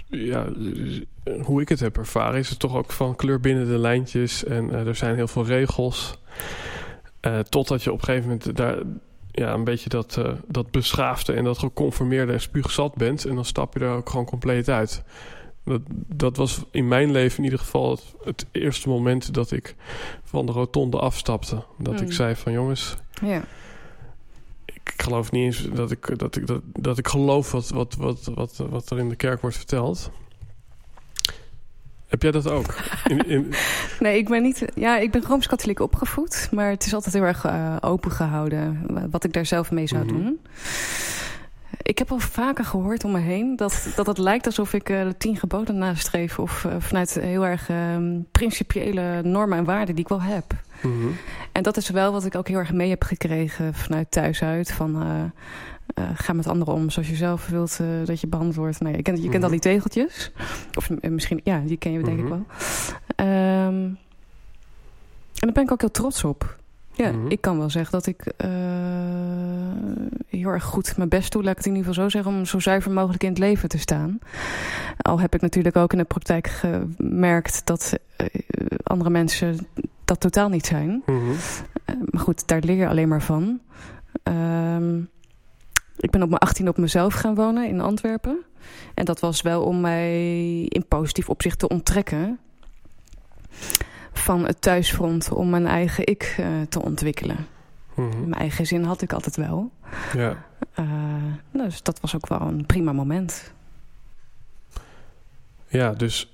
ja, hoe ik het heb ervaren, is het toch ook van kleur binnen de lijntjes. En er zijn heel veel regels. totdat je op een gegeven moment daar ja, een beetje dat, dat beschaafde en dat geconformeerde en spuugzat bent. En dan stap je er ook gewoon compleet uit. Dat, dat was in mijn leven in ieder geval het, het, eerste moment dat ik van de rotonde afstapte. Dat ik hmm. zei van jongens, ja. ik geloof niet eens dat ik, dat ik, dat, dat ik geloof wat, wat, wat, wat, wat er in de kerk wordt verteld. Heb jij dat ook? In, in... <laughs> nee, ik ben niet. Ja, ik ben rooms-katholiek opgevoed, maar het is altijd heel erg uh, open gehouden wat ik daar zelf mee zou mm -hmm. doen. Ik heb al vaker gehoord om me heen dat, dat het lijkt alsof ik de tien geboden nastreef. Of uh, vanuit heel erg uh, principiële normen en waarden die ik wel heb. Mm -hmm. En dat is wel wat ik ook heel erg mee heb gekregen vanuit thuis uit. Van ga met anderen om zoals je zelf wilt dat je behandeld wordt. Nee, je kent, je kent mm -hmm. al die tegeltjes. Of misschien, ja, die ken je denk mm -hmm. ik wel. Um, en daar ben ik ook heel trots op. Ja, mm -hmm. ik kan wel zeggen dat ik uh, heel erg goed mijn best doe, laat ik het in ieder geval zo zeggen, om zo zuiver mogelijk in het leven te staan. Al heb ik natuurlijk ook in de praktijk gemerkt dat uh, andere mensen dat totaal niet zijn. Mm -hmm. uh, maar goed, daar leer je alleen maar van. ik ben op mijn 18 op mezelf gaan wonen in Antwerpen. En dat was wel om mij in positief opzicht te onttrekken van het thuisfront om mijn eigen ik uh, te ontwikkelen. Mm -hmm. Mijn eigen zin had ik altijd wel. Ja. Uh, dus dat was ook wel een prima moment. Ja, dus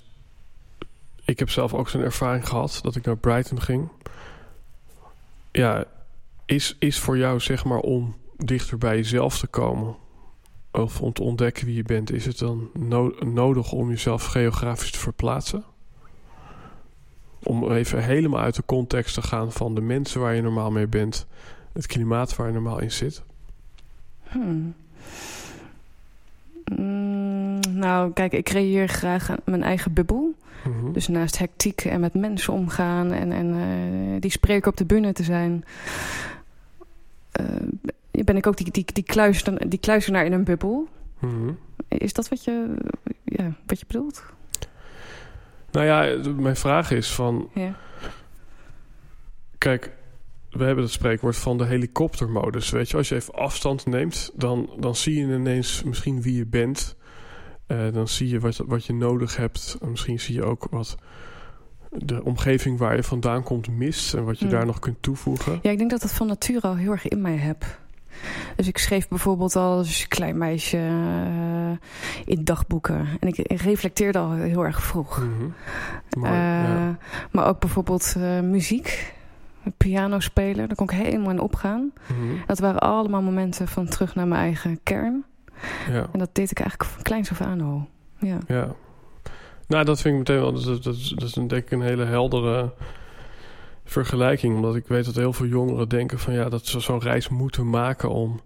ik heb zelf ook zo'n ervaring gehad dat ik naar Brighton ging. Ja, is, is voor jou zeg maar om dichter bij jezelf te komen... of om te ontdekken wie je bent... is het dan no nodig om jezelf geografisch te verplaatsen? Om even helemaal uit de context te gaan van de mensen waar je normaal mee bent, het klimaat waar je normaal in zit? Hmm. Mm, nou, kijk, ik creëer graag mijn eigen bubbel. Mm -hmm. Dus naast hectiek en met mensen omgaan en, en uh, die spreken op de bühne te zijn, uh, ben ik ook die, die, die, kluister, die kluizenaar in een bubbel. Mm -hmm. Is dat wat je, ja, wat je bedoelt? Nou ja, mijn vraag is van... Ja. Kijk, we hebben het spreekwoord van de helikoptermodus. Weet je, als je even afstand neemt, dan, dan zie je ineens misschien wie je bent. Uh, dan zie je wat, wat je nodig hebt. En misschien zie je ook wat de omgeving waar je vandaan komt mist. En wat je mm. daar nog kunt toevoegen. Ja, ik denk dat dat van nature al heel erg in mij heb. Dus ik schreef bijvoorbeeld al als klein meisje uh, in dagboeken. En ik, reflecteerde al heel erg vroeg. Mm -hmm. Mooi, uh, ja. Maar ook bijvoorbeeld uh, muziek. Piano spelen, daar kon ik helemaal in opgaan. Mm -hmm. Dat waren allemaal momenten van terug naar mijn eigen kern. Ja. En dat deed ik eigenlijk van kleins af aan al. Ja. ja. Nou, dat vind ik meteen wel... Dat, dat, dat, dat is denk ik een hele heldere vergelijking. Omdat ik weet dat heel veel jongeren denken van ja, dat ze zo'n reis moeten maken om,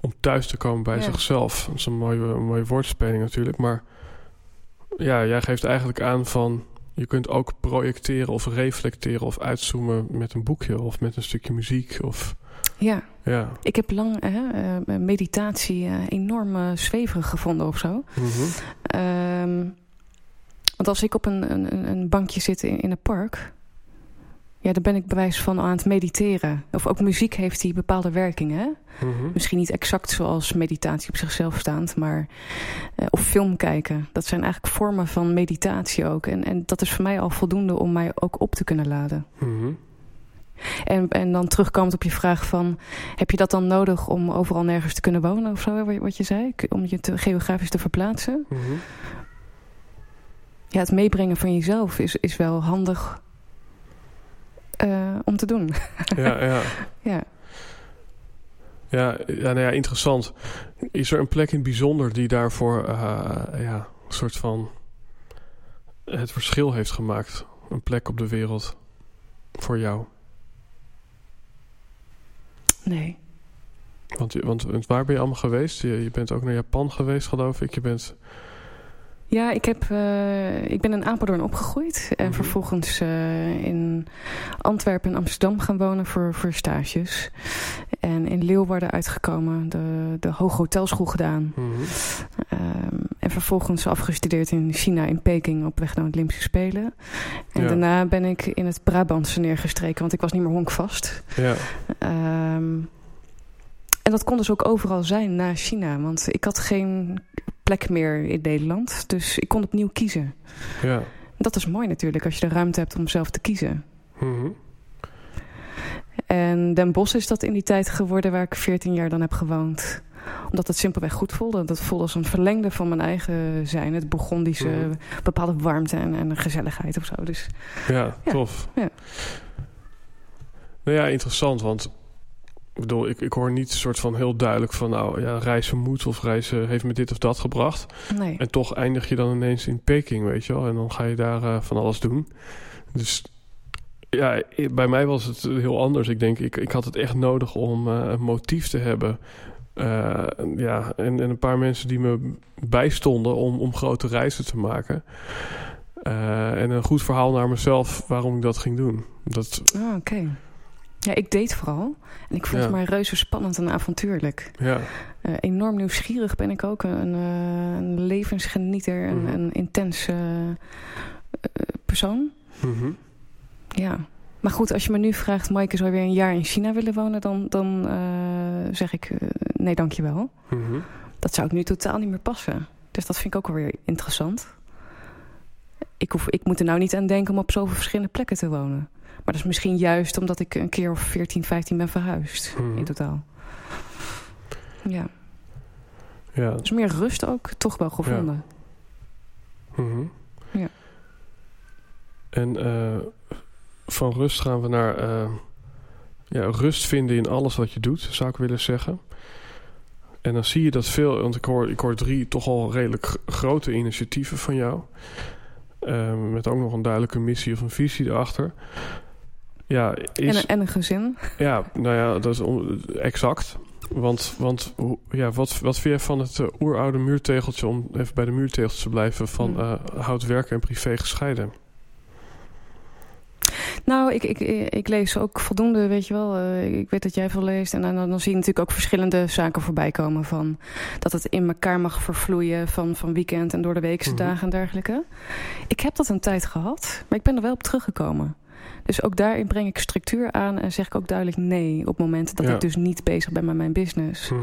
om thuis te komen bij ja. zichzelf. Dat is een mooie, een mooie woordspeling natuurlijk. Maar ja, jij geeft eigenlijk aan van je kunt ook projecteren of reflecteren of uitzoomen met een boekje of met een stukje muziek. Of, ja. ja, ik heb lang hè, meditatie uh, enorm uh, zweverig gevonden of zo. Mm -hmm. um, want als ik op een, een, een bankje zit in, in een park ja, daar ben ik bewijs van aan het mediteren. Of ook muziek heeft die bepaalde werkingen. Mm -hmm. Misschien niet exact zoals meditatie op zichzelf staand, maar uh, of film kijken. Dat zijn eigenlijk vormen van meditatie ook. En, en dat is voor mij al voldoende om mij ook op te kunnen laden. Mm -hmm. En, en dan terugkomend op je vraag van... heb je dat dan nodig om overal nergens te kunnen wonen of zo, wat je zei? Om je te, geografisch te verplaatsen? Mm -hmm. Ja, het meebrengen van jezelf is, is wel handig uh, om te doen. Ja, ja. <laughs> ja. Ja, ja, nou ja, interessant. Is er een plek in het bijzonder die daarvoor uh, ja, een soort van het verschil heeft gemaakt? Een plek op de wereld voor jou? Nee. Want, want, waar ben je allemaal geweest? Je, je bent ook naar Japan geweest, geloof ik. Je bent ja, ik, heb, uh, ik ben in Apeldoorn opgegroeid. En mhm. vervolgens uh, in Antwerpen en Amsterdam gaan wonen voor, voor stages. En in Leeuwarden uitgekomen, de, de Hoge Hotelschool gedaan. Mm en vervolgens afgestudeerd in China, in Peking, op weg naar de Olympische Spelen. En daarna ben ik in het Brabantse neergestreken, want ik was niet meer honkvast. Ja. Um, en dat kon dus ook overal zijn na China. Want ik had geen plek meer in Nederland. Dus ik kon opnieuw kiezen. Ja. Dat is mooi natuurlijk, als je de ruimte hebt om zelf te kiezen. Mm En Den Bosch is dat in die tijd geworden waar ik 14 jaar dan heb gewoond omdat het simpelweg goed voelde. Dat voelde als een verlengde van mijn eigen zijn. Het begon die mm bepaalde warmte en, en gezelligheid of zo. Dus, ja, tof. Ja. Nou ja, interessant. Want ik bedoel, ik, ik hoor niet een soort van heel duidelijk van... nou ja, reizen moet of reizen heeft me dit of dat gebracht. Nee. En toch eindig je dan ineens in Peking, weet je wel. En dan ga je daar uh, van alles doen. Dus ja, bij mij was het heel anders. Ik denk, ik, ik had het echt nodig om uh, een motief te hebben... Uh, ja, en, en een paar mensen die me bijstonden om, om grote reizen te maken. en een goed verhaal naar mezelf waarom ik dat ging doen. Dat, oh, oké. Ja, ik deed vooral. En ik vond het maar reuze spannend en avontuurlijk. Ja. Uh, enorm nieuwsgierig ben ik ook. Een, uh, een levensgenieter, een, mhm. een intense uh, persoon. Mhm. Ja. Maar goed, als je me nu vraagt... Maaike, zou je weer een jaar in China willen wonen? Dan, dan zeg ik nee, dankjewel. Mm Dat zou ik nu totaal niet meer passen. Dus dat vind ik ook wel weer interessant. Ik, hoef, ik moet er nou niet aan denken om op zoveel verschillende plekken te wonen. Maar dat is misschien juist omdat ik een keer of 14, 15 ben verhuisd mhm. in totaal. Ja. ja. Dus meer rust ook toch wel gevonden. Ja. Mhm. ja. En uh, van rust gaan we naar uh, ja, rust vinden in alles wat je doet, zou ik willen zeggen. En dan zie je dat veel, want ik hoor, ik hoor drie toch al redelijk grote initiatieven van jou. Uh, met ook nog een duidelijke missie of een visie erachter. Ja, is, en, een, en een gezin. Ja, nou ja, dat is exact. Want, want ja, wat, wat vind je van het uh, oeroude muurtegeltje... om even bij de muurtegels te blijven... van uh, hout werken en privé gescheiden? Nou, ik, ik, ik lees ook voldoende, weet je wel. Uh, ik weet dat jij veel leest. En dan, dan zie je natuurlijk ook verschillende zaken voorbij komen. Van dat het in elkaar mag vervloeien van, van weekend en door de weekse mhm. dagen en dergelijke. Ik heb dat een tijd gehad, maar ik ben er wel op teruggekomen. Dus ook daarin breng ik structuur aan en zeg ik ook duidelijk nee op momenten dat ik dus niet bezig ben met mijn business. Mhm.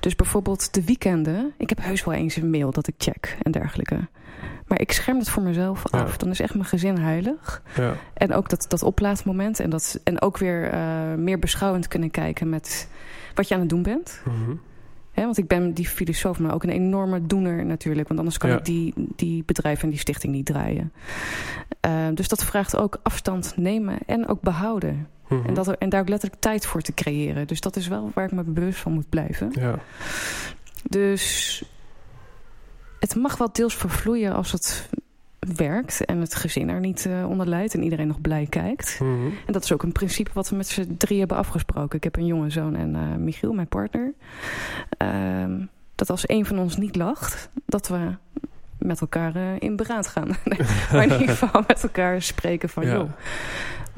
Dus bijvoorbeeld de weekenden. Ik heb heus wel eens een mail dat ik check en dergelijke. Maar ik scherm het voor mezelf af. Dan is echt mijn gezin heilig. Ja. En ook dat, dat oplaadmoment. En, dat, en ook weer uh, meer beschouwend kunnen kijken met wat je aan het doen bent. Mm want ik ben die filosoof, maar ook een enorme doener natuurlijk. Want anders kan ik die, die bedrijf en die stichting niet draaien. Uh, dus dat vraagt ook afstand nemen en ook behouden. Mhm. en, dat er, en daar ook letterlijk tijd voor te creëren. Dus dat is wel waar ik me bewust van moet blijven. Ja. Dus het mag wel deels vervloeien als het werkt en het gezin er niet uh, onder leidt en iedereen nog blij kijkt. Mhm. En dat is ook een principe wat we met z'n drie hebben afgesproken. Ik heb een jonge zoon en uh, Michiel, mijn partner. Uh, dat als een van ons niet lacht, dat we met elkaar uh, in beraad gaan. <laughs> maar in ieder geval met elkaar spreken van... joh,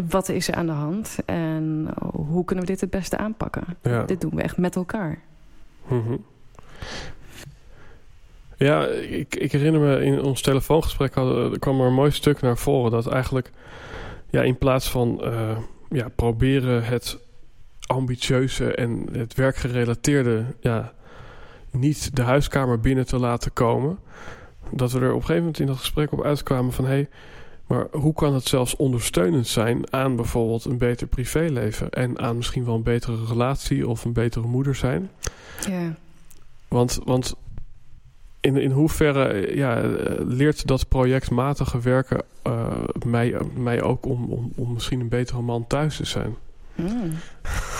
wat is er aan de hand en hoe kunnen we dit het beste aanpakken? Ja. Dit doen we echt met elkaar. Mm ja, ik, ik herinner me in ons telefoongesprek hadden, er kwam er een mooi stuk naar voren dat eigenlijk ja, in plaats van uh, ja, proberen het ambitieuze en het werkgerelateerde ja, niet de huiskamer binnen te laten komen, dat we er op een gegeven moment in dat gesprek op uitkwamen van hé, hey, maar hoe kan het zelfs ondersteunend zijn aan bijvoorbeeld een beter privéleven en aan misschien wel een betere relatie of een betere moeder zijn? Ja. Want, want in, in hoeverre ja, leert dat projectmatige werken uh, mij, mij ook om, om, om misschien een betere man thuis te zijn? Hmm.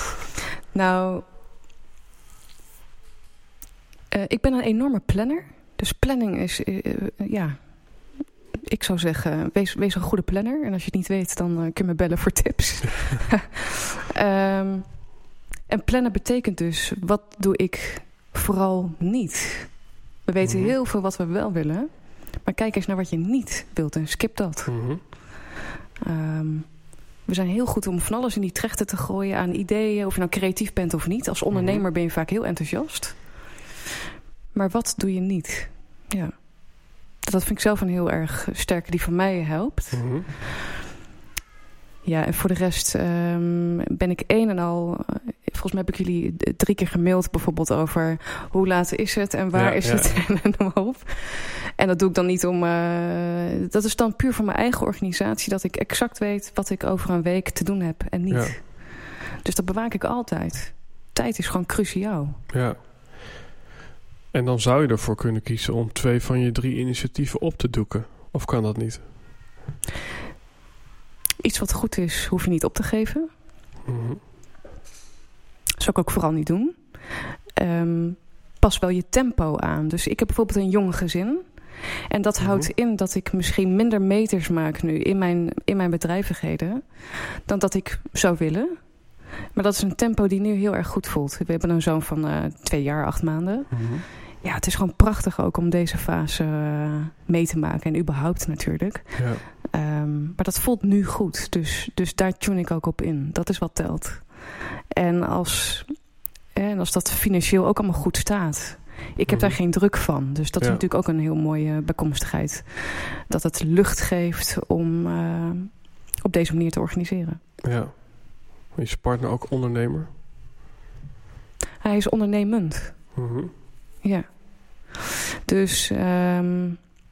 <laughs> nou, Uh, ik ben een enorme planner. Dus planning is, uh, ja, ik zou zeggen, wees, wees een goede planner. En als je het niet weet, dan kun je me bellen voor tips. um, <laughs> <laughs> en plannen betekent dus, wat doe ik vooral niet? We weten Mhm. heel veel wat we wel willen. Maar kijk eens naar wat je niet wilt en skip dat. Mhm. Ehm, we zijn heel goed om van alles in die trechten te gooien aan ideeën. Of je nou creatief bent of niet. Als ondernemer Mhm. ben je vaak heel enthousiast. Maar wat doe je niet? Ja. Dat vind ik zelf een heel erg sterke die van mij helpt. Ja, en voor de rest ehm, ben ik een en al... Volgens mij heb ik jullie drie keer gemaild bijvoorbeeld over... hoe laat is het en waar Ja, is ja. het <laughs> en noem maar op. En dat doe ik dan niet om... eh, dat is dan puur voor mijn eigen organisatie... dat ik exact weet wat ik over een week te doen heb en niet. Ja. Dus dat bewaak ik altijd. Tijd is gewoon cruciaal. Ja. En dan zou je ervoor kunnen kiezen om twee van je drie initiatieven op te doeken. Of kan dat niet? Iets wat goed is, hoef je niet op te geven. Mhm. Zou ik ook vooral niet doen. Ehm, pas wel je tempo aan. Dus ik heb bijvoorbeeld een jong gezin. En dat Mhm. houdt in dat ik misschien minder meters maak nu in mijn, in mijn bedrijvigheden. Dan dat ik zou willen. Maar dat is een tempo die nu heel erg goed voelt. We hebben een zoon van eh, twee jaar, acht maanden. Mhm. Ja, het is gewoon prachtig ook om deze fase eh, mee te maken. En überhaupt natuurlijk. Ja. Ehm, maar dat voelt nu goed. Dus, dus daar tune ik ook op in. Dat is wat telt. En als, en als dat financieel ook allemaal goed staat. Ik heb Mhm. daar geen druk van. Dus dat Ja. is natuurlijk ook een heel mooie bijkomstigheid. Dat het lucht geeft om eh, op deze manier te organiseren. ja. Is je partner ook ondernemer? Hij is ondernemend. Mhm. Ja. Dus ehm,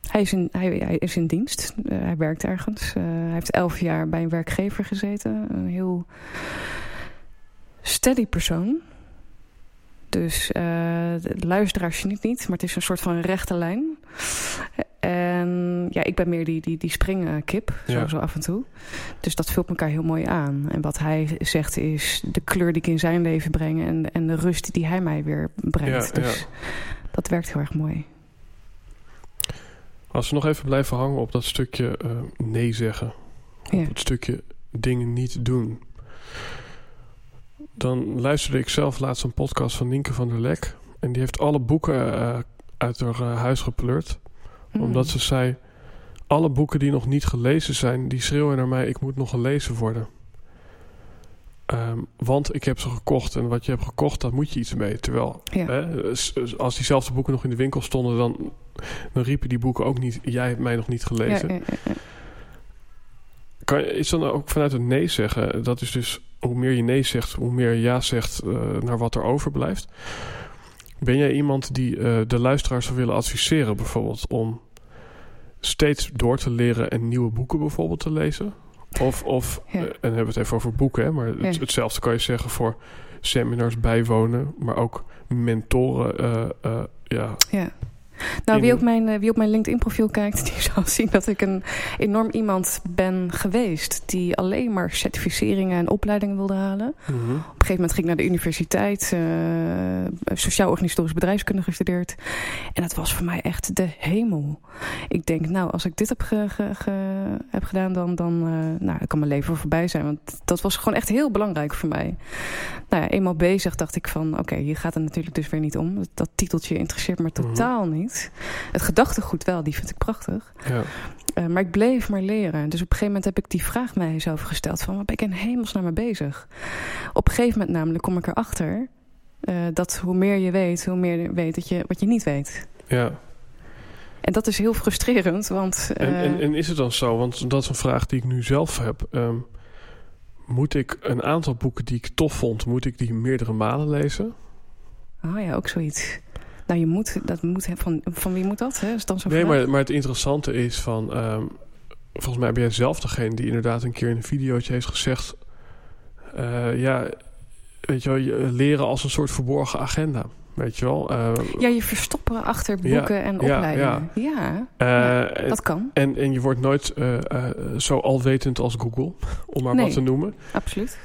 hij, is in, hij, hij is in dienst. Eh, hij werkt ergens. Eh, hij heeft elf jaar bij een werkgever gezeten. Een heel steady persoon. Dus eh, de luisteraars zien het niet, maar het is een soort van rechte lijn. En ja, ik ben meer die, die, die springkip, zo, Ja. zo af en toe. Dus dat vult elkaar heel mooi aan. En wat hij zegt is de kleur die ik in zijn leven breng... en, en de rust die hij mij weer brengt. Ja, dus ja. dat werkt heel erg mooi. Als we nog even blijven hangen op dat stukje eh, nee zeggen. Ja. Op het stukje dingen niet doen. Dan luisterde ik zelf laatst een podcast van Nienke van der Lek. En die heeft alle boeken eh, uit haar eh, huis gepleurd. Mm. Omdat ze zei... Alle boeken die nog niet gelezen zijn... die schreeuwen naar mij... ik moet nog gelezen worden. Ehm, want ik heb ze gekocht. En wat je hebt gekocht, daar moet je iets mee. Terwijl Ja. hè, als diezelfde boeken nog in de winkel stonden... dan, dan riepen die boeken ook niet... jij hebt mij nog niet gelezen. ja, ja, ja. Kan je, is dan ook vanuit het nee zeggen... dat is dus hoe meer je nee zegt... hoe meer je ja zegt eh, naar wat er overblijft. Ben jij iemand die eh, de luisteraars zou willen adviseren... bijvoorbeeld om steeds door te leren... en nieuwe boeken bijvoorbeeld te lezen? Of, of Ja. eh, en dan hebben we het even over boeken... Hè, maar het- Ja. hetzelfde kan je zeggen voor seminars bijwonen... maar ook mentoren... ja, Ja. Nou, wie In- op, mijn, eh, wie op mijn LinkedIn-profiel kijkt, <laughs> die zal zien dat ik een enorm iemand ben geweest. Die alleen maar certificeringen en opleidingen wilde halen. mhm, Op een gegeven moment ging ik naar de universiteit, eh, sociaal-organisatorisch bedrijfskunde gestudeerd. En dat was voor mij echt de hemel. Ik denk, nou, als ik dit heb, ge- ge- ge- heb gedaan, dan, dan, eh, nou, kan mijn leven voorbij zijn. Want dat was gewoon echt heel belangrijk voor mij. Nou ja, eenmaal bezig dacht ik van, oké, hier gaat het natuurlijk dus weer niet om. Dat, dat titeltje interesseert me Mhm. totaal niet. Het gedachtegoed wel, die vind ik prachtig. ja, Eh, maar ik bleef maar leren. Dus op een gegeven moment heb ik die vraag mijzelf gesteld: van waar ben ik in hemelsnaam mee bezig? Op een gegeven moment namelijk kom ik erachter eh dat hoe meer je weet, hoe meer je weet dat je wat je niet weet. ja. En dat is heel frustrerend, want En, eh, en, en is het dan zo, want dat is een vraag die ik nu zelf heb. ehm, moet ik een aantal boeken die ik tof vond, moet ik die meerdere malen lezen? oh ja, ook zoiets. Nou, je moet, dat moet, van, van wie moet dat? Hè? Is dan zo'n Nee, maar, maar het interessante is van... ehm, volgens mij ben jij zelf degene die inderdaad een keer in een videootje heeft gezegd... eh, ja, weet je wel, je- leren als een soort verborgen agenda. Weet je wel? Eh, Ja, je verstoppen achter Ja, boeken en opleidingen. Ja, eh, ja, dat kan. en, en je wordt nooit eh, eh, zo alwetend als Google, om maar Nee. wat te noemen. Absoluut.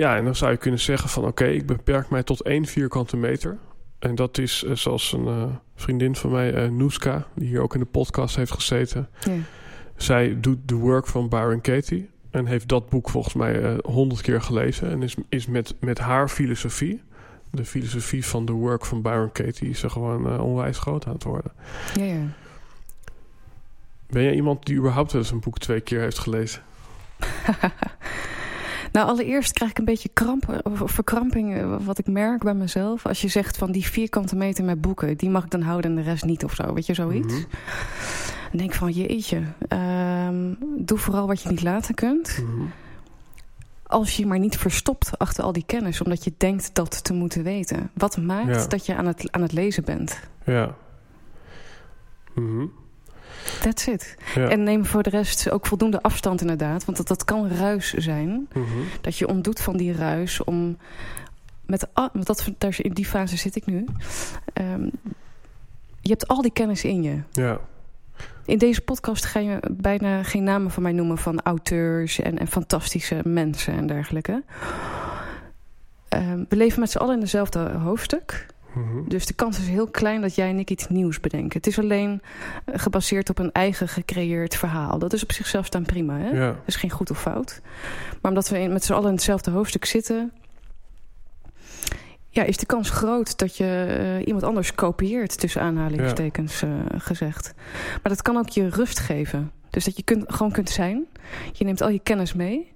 Eh, ja, en dan zou je kunnen zeggen van... oké, ik beperk mij tot één vierkante meter. En dat is uh, zoals een uh, vriendin van mij, uh, Noeska, die hier ook in de podcast heeft gezeten. Ja. Zij doet de work van Byron Katie. En heeft dat boek volgens mij honderd keer gelezen. En is, is met, met haar filosofie, de filosofie van de work van Byron Katie, is ze gewoon onwijs groot aan het worden. Ja, ja. Ben jij iemand die überhaupt wel eens een boek twee keer heeft gelezen? <laughs> nou, allereerst krijg ik een beetje kramp, verkramping, eh, wat ik merk bij mezelf. Als je zegt van die vierkante meter met boeken, die mag ik dan houden en de rest niet of zo. Weet je, zoiets. Mhm. Dan denk ik van, jeetje, um, doe vooral wat je niet laten kunt. Mhm. Als je maar niet verstopt achter al die kennis, omdat je denkt dat te moeten weten. Wat maakt Ja. dat je aan het, aan het lezen bent? Ja. Mhm. That's it. Ja. En neem voor de rest ook voldoende afstand inderdaad. Want dat, dat kan ruis zijn. Mhm. Dat je ontdoet van die ruis om... Met, dat, daar, in die fase zit ik nu. Ehm, je hebt al die kennis in je. Ja. In deze podcast ga je bijna geen namen van mij noemen... van auteurs en, en fantastische mensen en dergelijke. Ehm, we leven met z'n allen in dezelfde hoofdstuk. Mhm. Dus de kans is heel klein dat jij en ik iets nieuws bedenken. Het is alleen eh, gebaseerd op een eigen gecreëerd verhaal. Dat is op zichzelf staan prima, hè? Ja. Dat is geen goed of fout. Maar omdat we met z'n allen in hetzelfde hoofdstuk zitten... Ja, is de kans groot dat je eh, iemand anders kopieert... tussen aanhalingstekens eh, gezegd. Maar dat kan ook je rust geven. Dus dat je kunt, gewoon kunt zijn. Je neemt al je kennis mee.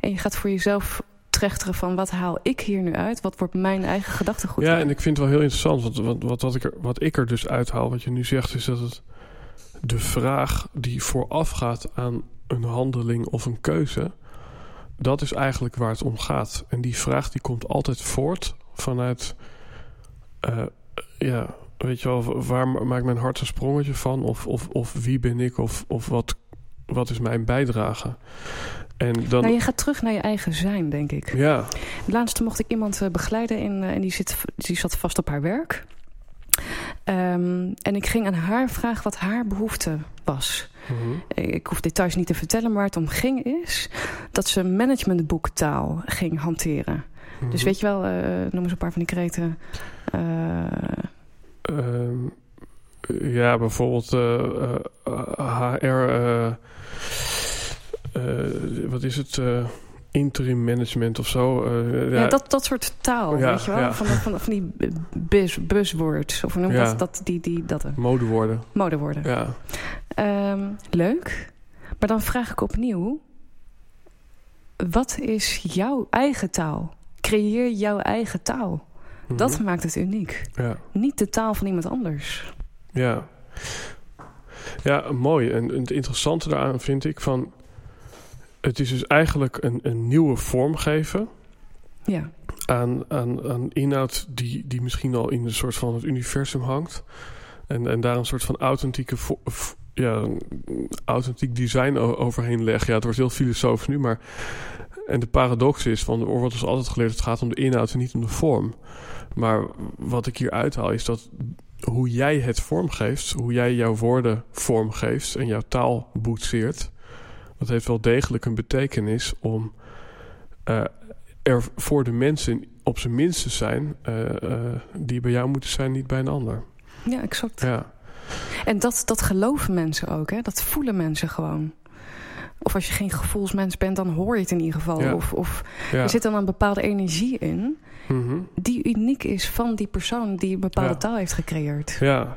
En je gaat voor jezelf trechteren van... wat haal ik hier nu uit? Wat wordt mijn eigen gedachtegoed? Ja, en ik vind het wel heel interessant. Want wat, wat, wat, ik er, wat ik er dus uithaal, wat je nu zegt, is dat het de vraag die voorafgaat aan een handeling of een keuze, dat is eigenlijk waar het om gaat. En die vraag die komt altijd voort vanuit, eh, ja, weet je wel, waar ma- maakt mijn hart een sprongetje van? Of, of, of wie ben ik? Of, of wat, wat is mijn bijdrage? En dan, Nou, je gaat terug naar je eigen zijn, denk ik. ja, Laatst mocht ik iemand eh, begeleiden in, eh, en die, zit, die zat vast op haar werk. Ehm, en ik ging aan haar vragen wat haar behoefte was. mhm, Ik hoef details niet te vertellen, maar waar het om ging is... dat ze managementboektaal ging hanteren. mhm. Dus weet je wel, eh, noem eens een paar van die kreten. Eh, Ehm, ja, bijvoorbeeld eh, eh, HR, eh, eh, wat is het? eh, interim management of zo. eh, ja, dat, dat soort taal, Ja, weet je wel? ja. Van, van, van die buzz, buzzwords. Of noem Ja. dat? dat? Die, die, dat eh, modewoorden. modewoorden. Ja. Ehm, leuk. Maar dan vraag ik opnieuw... Wat is jouw eigen taal? Creëer jouw eigen taal. Mhm. Dat maakt het uniek. Ja. Niet de taal van iemand anders. Ja. Ja, mooi. En het interessante daaraan vind ik van... Het is dus eigenlijk een, een nieuwe vorm geven... Ja, aan, aan, aan inhoud die, die misschien al in een soort van het universum hangt. En, en daar een soort van authentieke ja, authentiek design overheen leggen. Ja, het wordt heel filosofisch nu, maar... En de paradox is, van wordt ons altijd geleerd... het gaat om de inhoud en niet om de vorm. Maar wat ik hier uithaal is dat hoe jij het vormgeeft... hoe jij jouw woorden vormgeeft en jouw taal boetseert... dat heeft wel degelijk een betekenis om... eh, er voor de mensen op zijn minst te zijn... eh, eh, die bij jou moeten zijn, niet bij een ander. ja exact. Ja, En dat, dat geloven mensen ook, hè? Dat voelen mensen gewoon. Of als je geen gevoelsmens bent, dan hoor je het in ieder geval. Ja. Of, of ja. er zit dan een bepaalde energie in... Mhm. die uniek is van die persoon die een bepaalde Ja. taal heeft gecreëerd. Ja.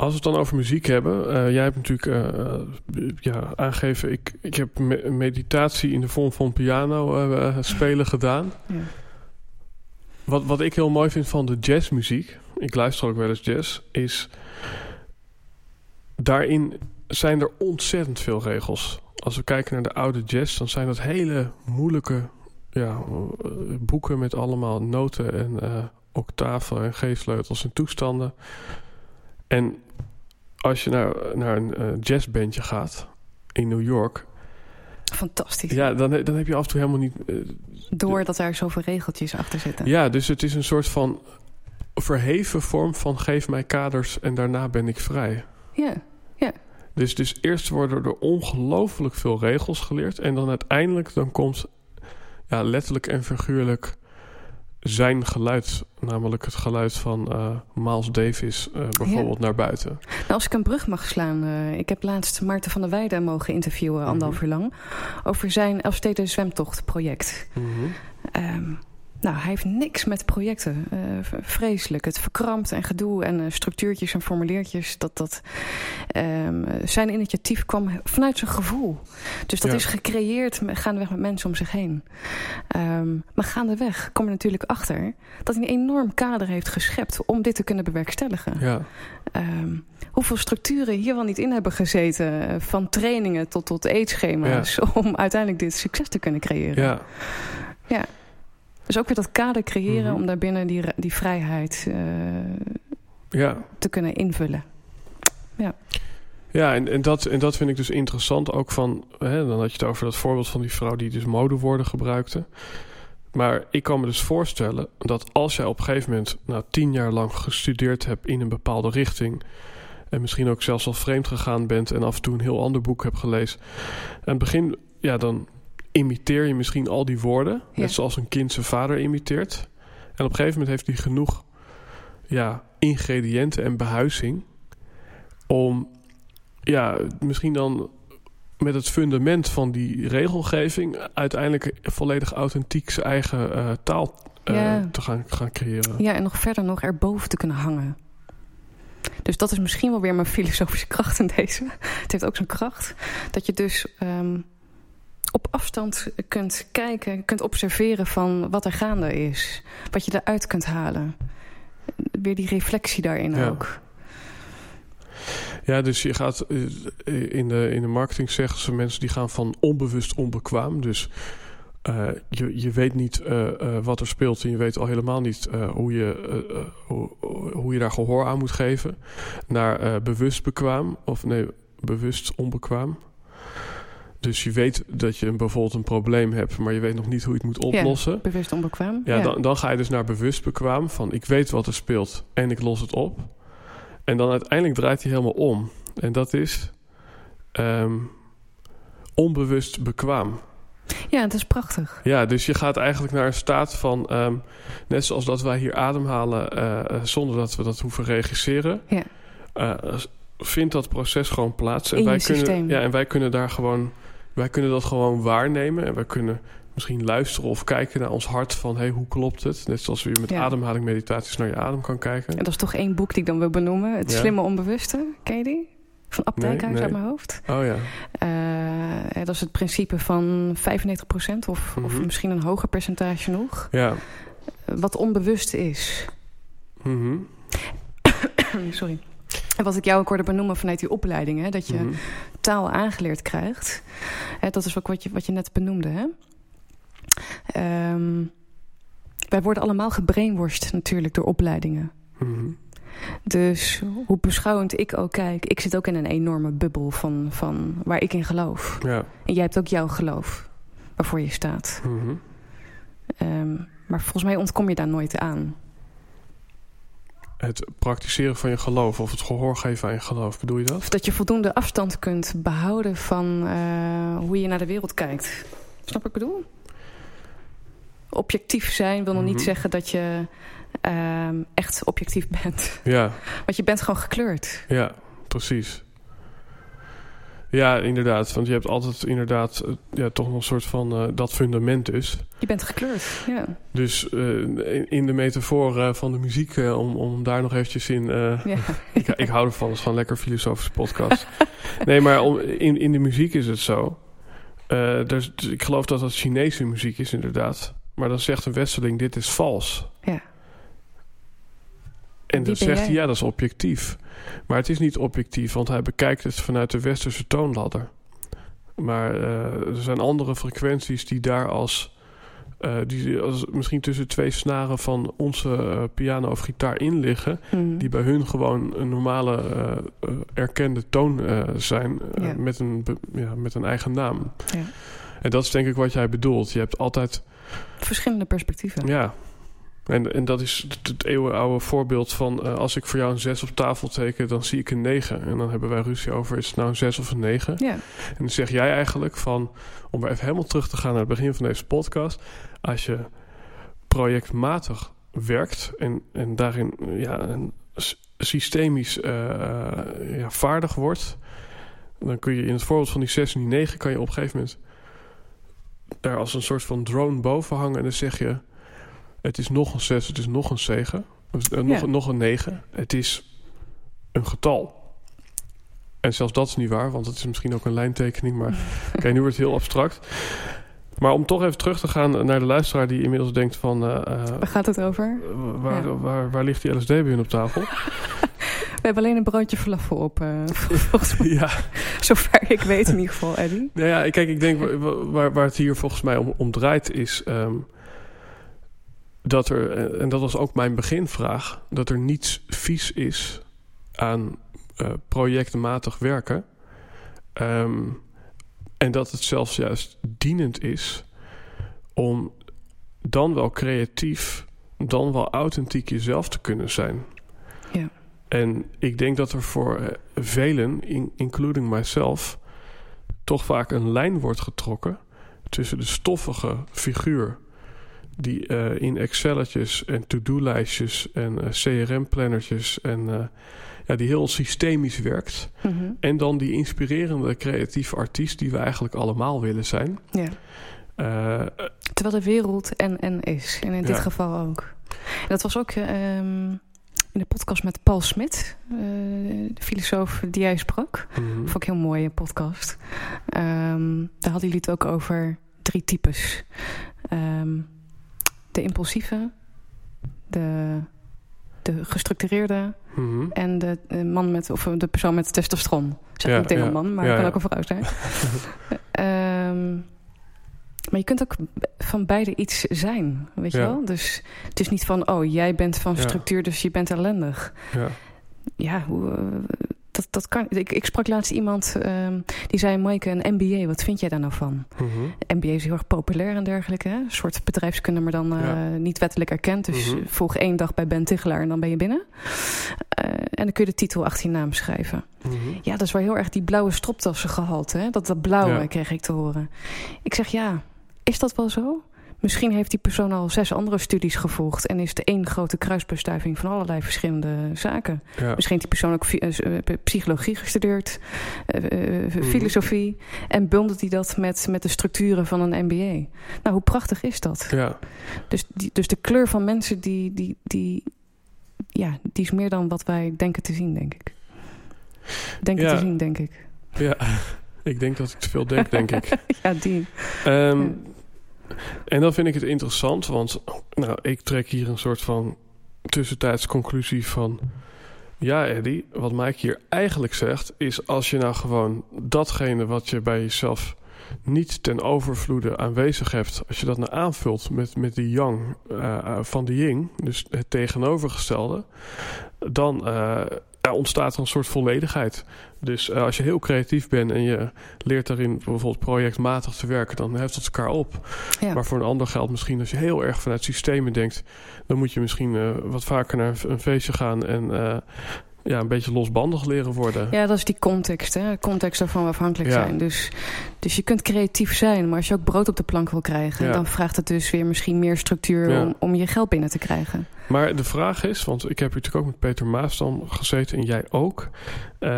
Als we het dan over muziek hebben. eh, jij hebt natuurlijk eh, ja, aangegeven... Ik, ik heb me- meditatie in de vorm van piano spelen gedaan. Ja. Wat, wat ik heel mooi vind van de jazzmuziek... Ik luister ook wel eens jazz... Is... Daarin zijn er ontzettend veel regels. Als we kijken naar de oude jazz... Dan zijn dat hele moeilijke ja, boeken... met allemaal noten en octaven en G-sleutels en toestanden... En als je naar, naar een eh, jazzbandje gaat in New York, Fantastisch. ja, dan, dan heb je af en toe helemaal niet. eh, Doordat daar zoveel regeltjes achter zitten. ja, dus het is een soort van verheven vorm van geef mij kaders en daarna ben ik vrij. Ja. Dus, dus eerst worden er ongelooflijk veel regels geleerd en dan uiteindelijk dan komt ja, letterlijk en figuurlijk zijn geluid, namelijk het geluid van uh, Miles Davis, uh, bijvoorbeeld naar buiten. Nou, als ik een brug mag slaan, uh, ik heb laatst Maarten van der Weijden mogen interviewen, mm -hmm. uur lang, over zijn Elfsteden zwemtocht-project. Mm -hmm. um, nou, hij heeft niks met projecten. Uh, vreselijk. Het verkrampt en gedoe en uh, structuurtjes en formuleertjes. Dat, dat, um, zijn initiatief kwam vanuit zijn gevoel. Dus dat ja. is gecreëerd gaandeweg met mensen om zich heen. Um, maar gaandeweg kom je natuurlijk achter... dat hij een enorm kader heeft geschept om dit te kunnen bewerkstelligen. Ja. Um, hoeveel structuren hier wel niet in hebben gezeten... van trainingen tot, tot eetschema's... Ja. om uiteindelijk dit succes te kunnen creëren. Ja. Ja. Dus ook weer dat kader creëren Mhm. om daarbinnen die, die vrijheid uh, ja. te kunnen invullen. Ja, ja en, en, dat, en dat vind ik dus interessant ook van... Hè, dan had je het over dat voorbeeld van die vrouw die dus modewoorden gebruikte. Maar ik kan me dus voorstellen dat als jij op een gegeven moment... nou tien jaar lang gestudeerd hebt in een bepaalde richting... en misschien ook zelfs al vreemd gegaan bent... en af en toe een heel ander boek hebt gelezen... en het begin, ja dan imiteer je misschien al die woorden. Ja. Net zoals een kind zijn vader imiteert. En op een gegeven moment heeft hij genoeg ja, ingrediënten en behuizing... om ja, misschien dan met het fundament van die regelgeving... uiteindelijk volledig authentiek zijn eigen uh, taal uh, Ja. te gaan, gaan creëren. ja, en nog verder nog erboven te kunnen hangen. Dus dat is misschien wel weer mijn filosofische kracht in deze. <laughs> Het heeft ook zijn kracht. Dat je dus um, op afstand kunt kijken, kunt observeren van wat er gaande is. Wat je eruit kunt halen. Weer die reflectie daarin Ja. ook. Ja, dus je gaat eh, in de, in de marketing zeggen ze mensen die gaan van onbewust onbekwaam. Dus eh, je, je weet niet eh, wat er speelt en je weet al helemaal niet hoe, je, hoe, hoe je daar gehoor aan moet geven. Naar bewust bekwaam, of nee, bewust onbekwaam. Dus je weet dat je een, bijvoorbeeld een probleem hebt, maar je weet nog niet hoe je het moet oplossen. Bewust onbekwaam. Ja, Dan, dan ga je dus naar bewust bekwaam. Van ik weet wat er speelt en ik los het op. En dan uiteindelijk draait hij helemaal om. En dat is ehm, onbewust bekwaam. ja, het is prachtig. Ja, dus je gaat eigenlijk naar een staat van... ehm, net zoals dat wij hier ademhalen eh, eh, zonder dat we dat hoeven regisseren... Ja. eh, vindt dat proces gewoon plaats. En In je wij kunnen. Ja, en wij kunnen daar gewoon... Wij kunnen dat gewoon waarnemen. En wij kunnen misschien luisteren of kijken naar ons hart van... hey, hoe klopt het? Net zoals je met Ja. ademhaling meditaties naar je adem kan kijken. En dat is toch één boek die ik dan wil benoemen. Het Ja. slimme onbewuste. Ken je die? Van Ab Nee, uit mijn hoofd. Oh ja. Eh, dat is het principe van 95% of, of Mhm. misschien een hoger percentage nog. Ja. Wat onbewust is. Mhm. <coughs> Sorry. En wat ik jou ook hoorde benoemen vanuit die opleiding. Hè, dat je Mhm. taal aangeleerd krijgt. Hè, dat is ook wat je, wat je net benoemde. Hè? Ehm, wij worden allemaal gebrainworst natuurlijk door opleidingen. Mhm. Dus hoe beschouwend ik ook kijk... ik zit ook in een enorme bubbel van, van waar ik in geloof. Ja. En jij hebt ook jouw geloof waarvoor je staat. Mhm. Ehm, maar volgens mij ontkom je daar nooit aan. Het praktiseren van je geloof of het gehoor geven aan je geloof, bedoel je dat? Of dat je voldoende afstand kunt behouden van eh, hoe je naar de wereld kijkt. Snap ik bedoel? Objectief zijn wil nog Mhm. niet zeggen dat je ehm, echt objectief <laughs> bent. Ja, Want je bent gewoon gekleurd. ja, precies. Ja, inderdaad. Want je hebt altijd inderdaad eh, ja, toch nog een soort van eh, dat fundament dus. Je bent gekleurd, ja. Dus eh, in, de metafoor van de muziek, om, om daar nog eventjes in... ja. <laughs> ik, ik hou ervan, het is gewoon lekker filosofische podcast. <laughs> nee, maar om, in, in de muziek is het zo. Dus, dus ik geloof dat dat Chinese muziek is inderdaad. Maar dan zegt een westerling, dit is vals. Ja. En dan zegt jij? hij, ja, dat is objectief. Maar het is niet objectief, want hij bekijkt het vanuit de westerse toonladder. Maar eh, er zijn andere frequenties die daar als... eh, die als misschien tussen twee snaren van onze eh, piano of gitaar in liggen Mhm. die bij hun gewoon een normale erkende toon zijn Ja. met, een, ja, met een eigen naam. Ja. En dat is denk ik wat jij bedoelt. Je hebt altijd, Verschillende perspectieven. ja. En, en dat is het, het eeuwenoude voorbeeld van eh, als ik voor jou een 6 op tafel teken, dan zie ik een 9. En dan hebben wij ruzie over is het nou een 6 of een 9. Ja. En dan zeg jij eigenlijk van, om weer even helemaal terug te gaan naar het begin van deze podcast. Als je projectmatig werkt en, en daarin ja, een systemisch ja, vaardig wordt, dan kun je in het voorbeeld van die 6 en die 9 kan je op een gegeven moment daar als een soort van drone boven hangen en dan zeg je: Het is nog een 6, het is nog een 7, nog, nog een 9. Het is een getal. En zelfs dat is niet waar, want het is misschien ook een lijntekening. Maar <laughs> kijk, nu wordt het heel abstract. Maar om toch even terug te gaan naar de luisteraar die inmiddels denkt van... Uh, waar gaat het over? Waar, waar, waar, ligt die LSD bij hun op tafel? <laughs> We hebben alleen een broodje falafel op, uh, <laughs> volgens mij. Ja. Zover ik weet in ieder geval, Eddie. Nou ja, kijk, ik denk waar, waar het hier volgens mij om, om draait is... Um, dat er, en dat was ook mijn beginvraag... dat er niets vies is aan uh, projectmatig werken. Um, en dat het zelfs juist dienend is om dan wel creatief, dan wel authentiek jezelf te kunnen zijn. Ja. En ik denk dat er voor eh, velen, including myself, toch vaak een lijn wordt getrokken tussen de stoffige figuur die uh, in Excelletjes en to-do-lijstjes en uh, CRM-plannertjes en ja, die heel systemisch werkt. Mhm. En dan die inspirerende creatieve artiest die we eigenlijk allemaal willen zijn. Ja. Terwijl de wereld en en is. En in dit geval ook. dat was ook um, in de podcast met Paul Smit, de filosoof die jij sprak. Mm Vond ik heel mooie podcast. Um, daar hadden jullie het ook over drie types. Um, de impulsieve, de de gestructureerde mhm. en de, man met, of de persoon met testosteron. Zeg ja, meteen ja. een man, maar ja, kan ook een vrouw zijn. um, maar je kunt ook van beide iets zijn, weet je wel? Dus het is niet van, oh, jij bent van structuur, dus je bent ellendig. Ja, ja hoe, dat, dat kan. Ik, ik sprak laatst iemand um, die zei: Maaike, een MBA, wat vind jij daar nou van? Mm -hmm. MBA is heel erg populair en dergelijke. Hè? Een soort bedrijfskunde, maar dan uh, niet wettelijk erkend. Dus mm volg één dag bij Ben Tichelaar en dan ben je binnen. Uh, en dan kun je de titel achter je naam schrijven. Mm -hmm. Ja, dat is wel heel erg die blauwe stroptassen gehalte. Hè? Dat, dat blauwe ja. kreeg ik te horen. Ik zeg ja, is dat wel zo? Misschien heeft die persoon al zes andere studies gevolgd... en is de één grote kruisbestuiving van allerlei verschillende zaken. Misschien heeft die persoon ook uh, psychologie gestudeerd, uh, uh, filosofie... en bundelt hij dat met, met de structuren van een MBA. Nou, hoe prachtig is dat? Ja. Dus, die, dus de kleur van mensen, die, die, die, ja, die is meer dan wat wij denken te zien, denk ik. Denken ja. te zien, denk ik. Ja, <laughs> ik denk dat ik te veel denk, denk ik. <laughs> ja, die. Um, en dan vind ik het interessant, want nou, ik trek hier een soort van tussentijds conclusie van... Ja, Eddie, wat Mike hier eigenlijk zegt... is als je nou gewoon datgene wat je bij jezelf niet ten overvloede aanwezig hebt... als je dat nou aanvult met, met de yang uh, van de yin... dus het tegenovergestelde... dan ja, ontstaat er een soort volledigheid. Dus uh, als je heel creatief bent en je leert daarin bijvoorbeeld projectmatig te werken, dan heft het elkaar op. Ja. Maar voor een ander geldt misschien als je heel erg vanuit systemen denkt, dan moet je misschien uh, wat vaker naar een feestje gaan en uh, ja, een beetje losbandig leren worden. Ja, dat is die context, hè? Context waarvan we afhankelijk zijn. Dus, dus je kunt creatief zijn, maar als je ook brood op de plank wil krijgen, ja. dan vraagt het dus weer misschien meer structuur ja. om, om je geld binnen te krijgen. Maar de vraag is, want ik heb natuurlijk ook met Peter Maas dan gezeten en jij ook. Uh,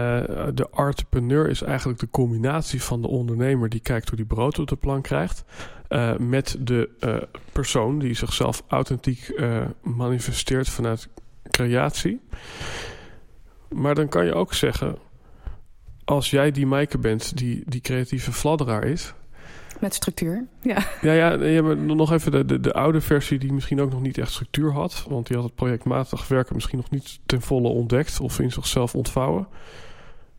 de entrepreneur is eigenlijk de combinatie van de ondernemer die kijkt hoe die brood op de plank krijgt. Uh, met de uh, persoon die zichzelf authentiek manifesteert vanuit creatie. Maar dan kan je ook zeggen, als jij die Maaike bent die die creatieve fladderaar is... Met structuur, ja. Ja, ja je hebt nog even de, de, de, oude versie die misschien ook nog niet echt structuur had. Want die had het projectmatig werken misschien nog niet ten volle ontdekt of in zichzelf ontvouwen.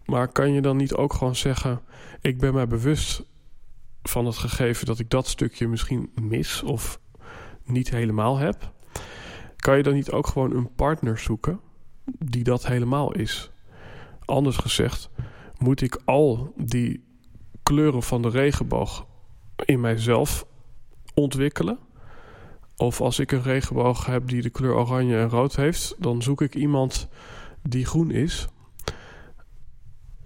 Maar kan je dan niet ook gewoon zeggen, ik ben mij bewust van het gegeven dat ik dat stukje misschien mis of niet helemaal heb. Kan je dan niet ook gewoon een partner zoeken die dat helemaal is. Anders gezegd, moet ik al die kleuren van de regenboog in mijzelf ontwikkelen? Of als ik een regenboog heb die de kleur oranje en rood heeft, dan zoek ik iemand die groen is.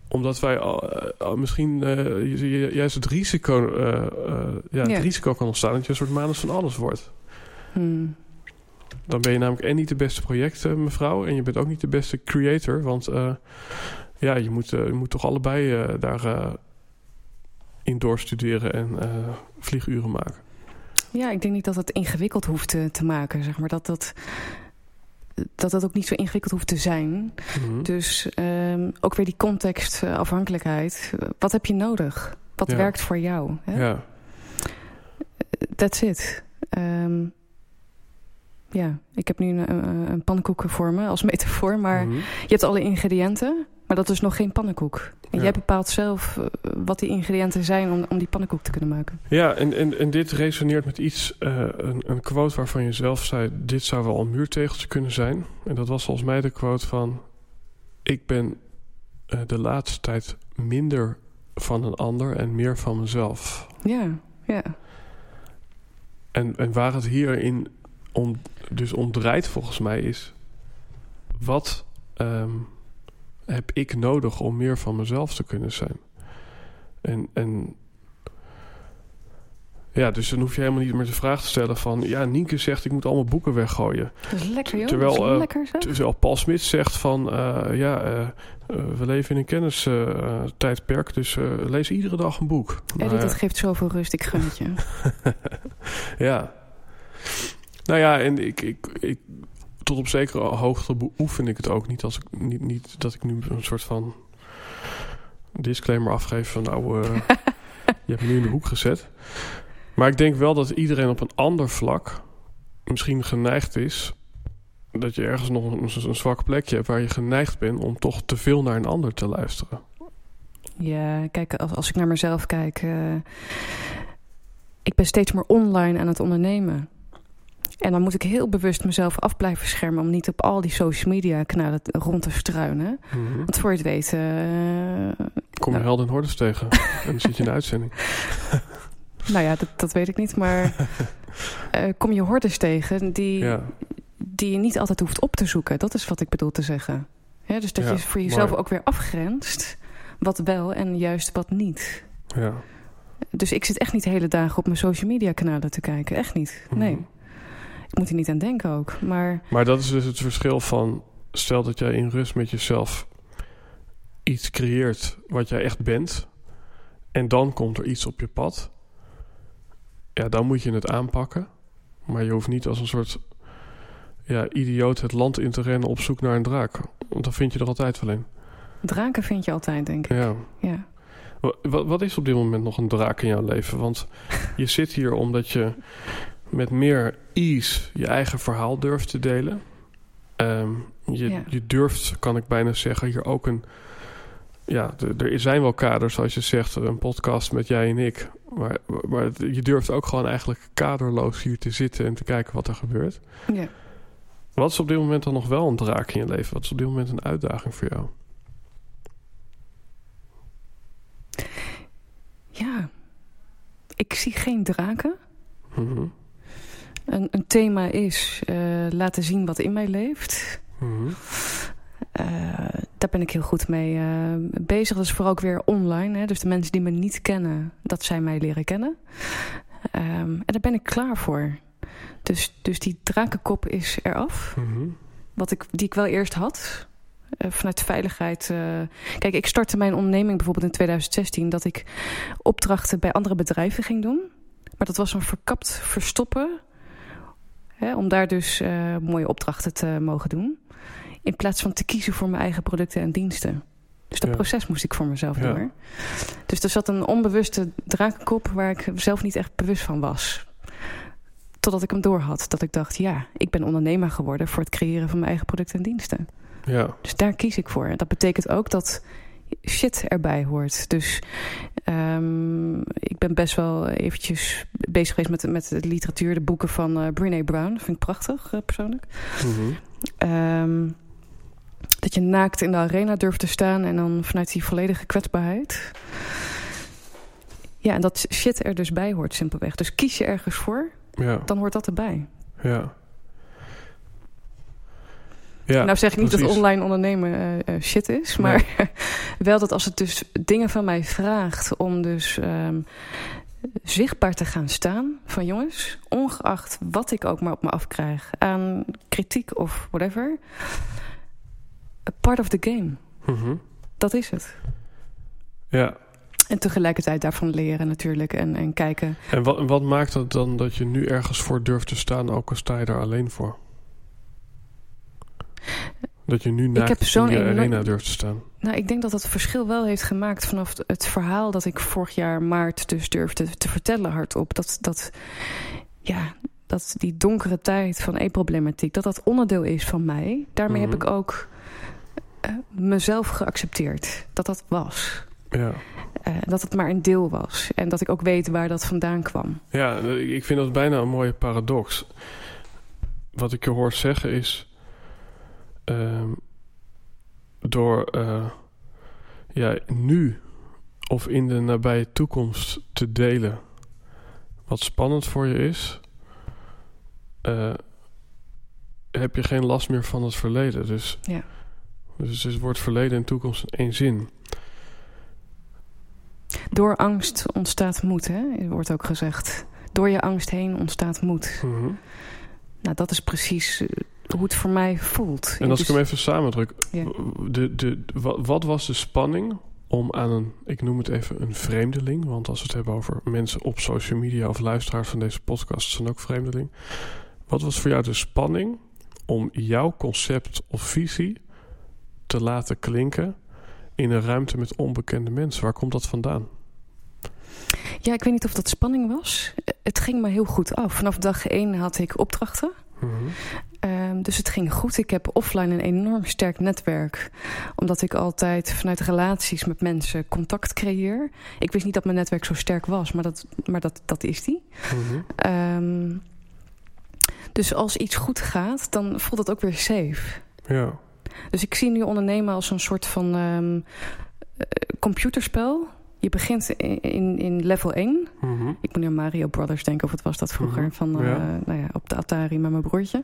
Omdat wij uh, misschien uh, juist het risico, uh, ja, het risico kan ontstaan dat je een soort manus van alles wordt. Hmm. Dan ben je namelijk en niet de beste projectmevrouw... en je bent ook niet de beste creator. Want ja, je moet, je moet toch allebei daar in doorstuderen en vlieguren maken. Ja, ik denk niet dat het ingewikkeld hoeft te, te maken. Zeg maar. Dat dat dat dat ook niet zo ingewikkeld hoeft te zijn. Mm -hmm. Dus um, ook weer die contextafhankelijkheid. Wat heb je nodig? Wat ja. werkt voor jou? Hè? Ja. That's it. Um, ja, ik heb nu een, een, een voor me als metafoor. Maar Mhm. je hebt alle ingrediënten, maar dat is nog geen pannenkoek. En Ja. jij bepaalt zelf eh, wat die ingrediënten zijn om, om die pannenkoek te kunnen maken. Ja, en, en, en dit resoneert met iets, eh, een, een quote waarvan je zelf zei... dit zou wel een muurtegeltje kunnen zijn. En dat was volgens mij de quote van... ik ben eh, de laatste tijd minder van een ander en meer van mezelf. Ja, ja. En, en waar het hierin om, dus om draait volgens mij is... wat ehm, heb ik nodig om meer van mezelf te kunnen zijn? En, en ja, dus dan hoef je helemaal niet meer de vraag te stellen van... ja, Nienke zegt ik moet allemaal boeken weggooien. Dat is lekker, joh. Terwijl, dat is eh, lekker. Terwijl Paul Smit zegt van... eh, ja, eh, we leven in een kennistijdperk, dus lees iedere dag een boek. Nou ja. dat geeft zoveel rust. Ik gun het je. <laughs> ja. Nou ja, en ik, ik, ik, tot op zekere hoogte beoefen ik het ook niet. Als ik, niet, niet dat ik nu een soort van disclaimer afgeef van nou, eh, <laughs> je hebt me nu in de hoek gezet. Maar ik denk wel dat iedereen op een ander vlak misschien geneigd is dat je ergens nog een, een zwak plekje hebt waar je geneigd bent om toch te veel naar een ander te luisteren. Ja, kijk, als, als ik naar mezelf kijk... eh, ik ben steeds meer online aan het ondernemen. En dan moet ik heel bewust mezelf af blijven schermen... om niet op al die social media kanalen rond te struinen. Mhm. Want voor je het weet... eh, Kom je Nou. helden en hordes tegen <laughs> en dan zit je in de uitzending. <laughs> nou ja, dat, dat weet ik niet. Maar <laughs> eh, kom je hordes tegen die, Ja, die je niet altijd hoeft op te zoeken. Dat is wat ik bedoel te zeggen. Ja, dus dat Ja, je voor jezelf ook weer afgrenst... wat wel en juist wat niet. ja. Dus ik zit echt niet de hele dagen op mijn social media kanalen te kijken. Echt niet. Nee. Mhm. Ik moet er niet aan denken ook. Maar Maar dat is dus het verschil van... stel dat jij in rust met jezelf iets creëert wat jij echt bent... en dan komt er iets op je pad... ja, dan moet je het aanpakken. Maar je hoeft niet als een soort ja, idioot het land in te rennen op zoek naar een draak. Want dan vind je er altijd wel in. draken vind je altijd, denk ik. Ja. Ja. Wa- Wat, wat is op dit moment nog een draak in jouw leven? Want je zit hier omdat je met meer ease je eigen verhaal durft te delen. Ehm, je, Ja. je durft, kan ik bijna zeggen, hier ook een... Ja, er zijn wel kaders, zoals je zegt, een podcast met jij en ik. Maar, maar je durft ook gewoon eigenlijk kaderloos hier te zitten en te kijken wat er gebeurt. ja. Wat is op dit moment dan nog wel een draak in je leven? Wat is op dit moment een uitdaging voor jou? Ja. Ik zie geen draken. Mhm. Een, een thema is eh, laten zien wat in mij leeft. Mhm. Eh, daar ben ik heel goed mee eh, bezig. Dat is vooral ook weer online. Hè? Dus de mensen die me niet kennen, dat zij mij leren kennen. Ehm, en daar ben ik klaar voor. Dus, dus die drakenkop is eraf. Mhm. Wat ik, die ik wel eerst had. eh, vanuit veiligheid. Kijk, ik startte mijn onderneming bijvoorbeeld in 2016... dat ik opdrachten bij andere bedrijven ging doen. Maar dat was een verkapt verstoppen. Hè, om daar dus eh, mooie opdrachten te mogen doen. In plaats van te kiezen voor mijn eigen producten en diensten. Dus dat Ja. proces moest ik voor mezelf Ja. doen. Dus er zat een onbewuste drakenkop... waar ik zelf niet echt bewust van was. Totdat ik hem doorhad. Dat ik dacht, ja, ik ben ondernemer geworden... voor het creëren van mijn eigen producten en diensten. Ja, Dus daar kies ik voor. En dat betekent ook dat shit erbij hoort. Dus ehm, ik ben best wel eventjes bezig geweest met, met de literatuur, de boeken van Brene Brown. Dat vind ik prachtig, eh, persoonlijk. Mhm. Ehm, dat je naakt in de arena durft te staan en dan vanuit die volledige kwetsbaarheid. Ja, en dat shit er dus bij hoort, simpelweg. Dus kies je ergens voor, ja, dan hoort dat erbij. ja. Ja, nou zeg ik niet dat online ondernemen eh, eh, shit is. Maar <laughs> wel dat als het dus dingen van mij vraagt om dus ehm, zichtbaar te gaan staan van jongens, ongeacht wat ik ook maar op me afkrijg aan kritiek of whatever. A part of the game. Mhm. Dat is het. Ja. En tegelijkertijd daarvan leren natuurlijk en, en kijken. En wat, wat maakt het dan dat je nu ergens voor durft te staan, ook al sta je daar alleen voor? Dat je nu naakt heb zo'n in je enorm- arena durft te staan. Nou, ik denk dat dat verschil wel heeft gemaakt vanaf het verhaal dat ik vorig jaar maart dus durfde te vertellen hardop. Dat, dat, ja, dat die donkere tijd van e-problematiek, dat dat onderdeel is van mij. Daarmee Mhm. heb ik ook eh, mezelf geaccepteerd. Dat dat was. Ja. Eh, dat het maar een deel was. En dat ik ook weet waar dat vandaan kwam. Ja, ik vind dat bijna een mooie paradox. Wat ik je hoor zeggen is... ehm, door eh, ja, nu of in de nabije toekomst te delen... wat spannend voor je is... eh, heb je geen last meer van het verleden. Dus, Ja. dus het wordt verleden en toekomst in één zin. Door angst ontstaat moed, hè? wordt ook gezegd. Door je angst heen ontstaat moed. Mhm. Nou, dat is precies eh, hoe het voor mij voelt. En als ik Dus- hem even samendruk. Ja. De, de, wat, wat was de spanning om aan een, ik noem het even een vreemdeling. Want als we het hebben over mensen op social media of luisteraars van deze podcast zijn ook vreemdeling. Wat was voor jou de spanning om jouw concept of visie te laten klinken in een ruimte met onbekende mensen? Waar komt dat vandaan? Ja, ik weet niet of dat spanning was. Het ging me heel goed af. Vanaf dag één had ik opdrachten. Ehm, dus het ging goed. Ik heb offline een enorm sterk netwerk. Omdat ik altijd vanuit relaties met mensen contact creëer. Ik wist niet dat mijn netwerk zo sterk was, maar dat, maar dat, dat is die. Mhm. Ehm, dus als iets goed gaat, dan voelt het ook weer safe. Ja. Dus ik zie nu ondernemen als een soort van ehm, eh, computerspel. Je begint in, in, in level 1. Mhm. Ik moet nu aan Mario Brothers denken, of wat was dat vroeger? Mhm, Van, eh, nou ja, op de Atari met mijn broertje.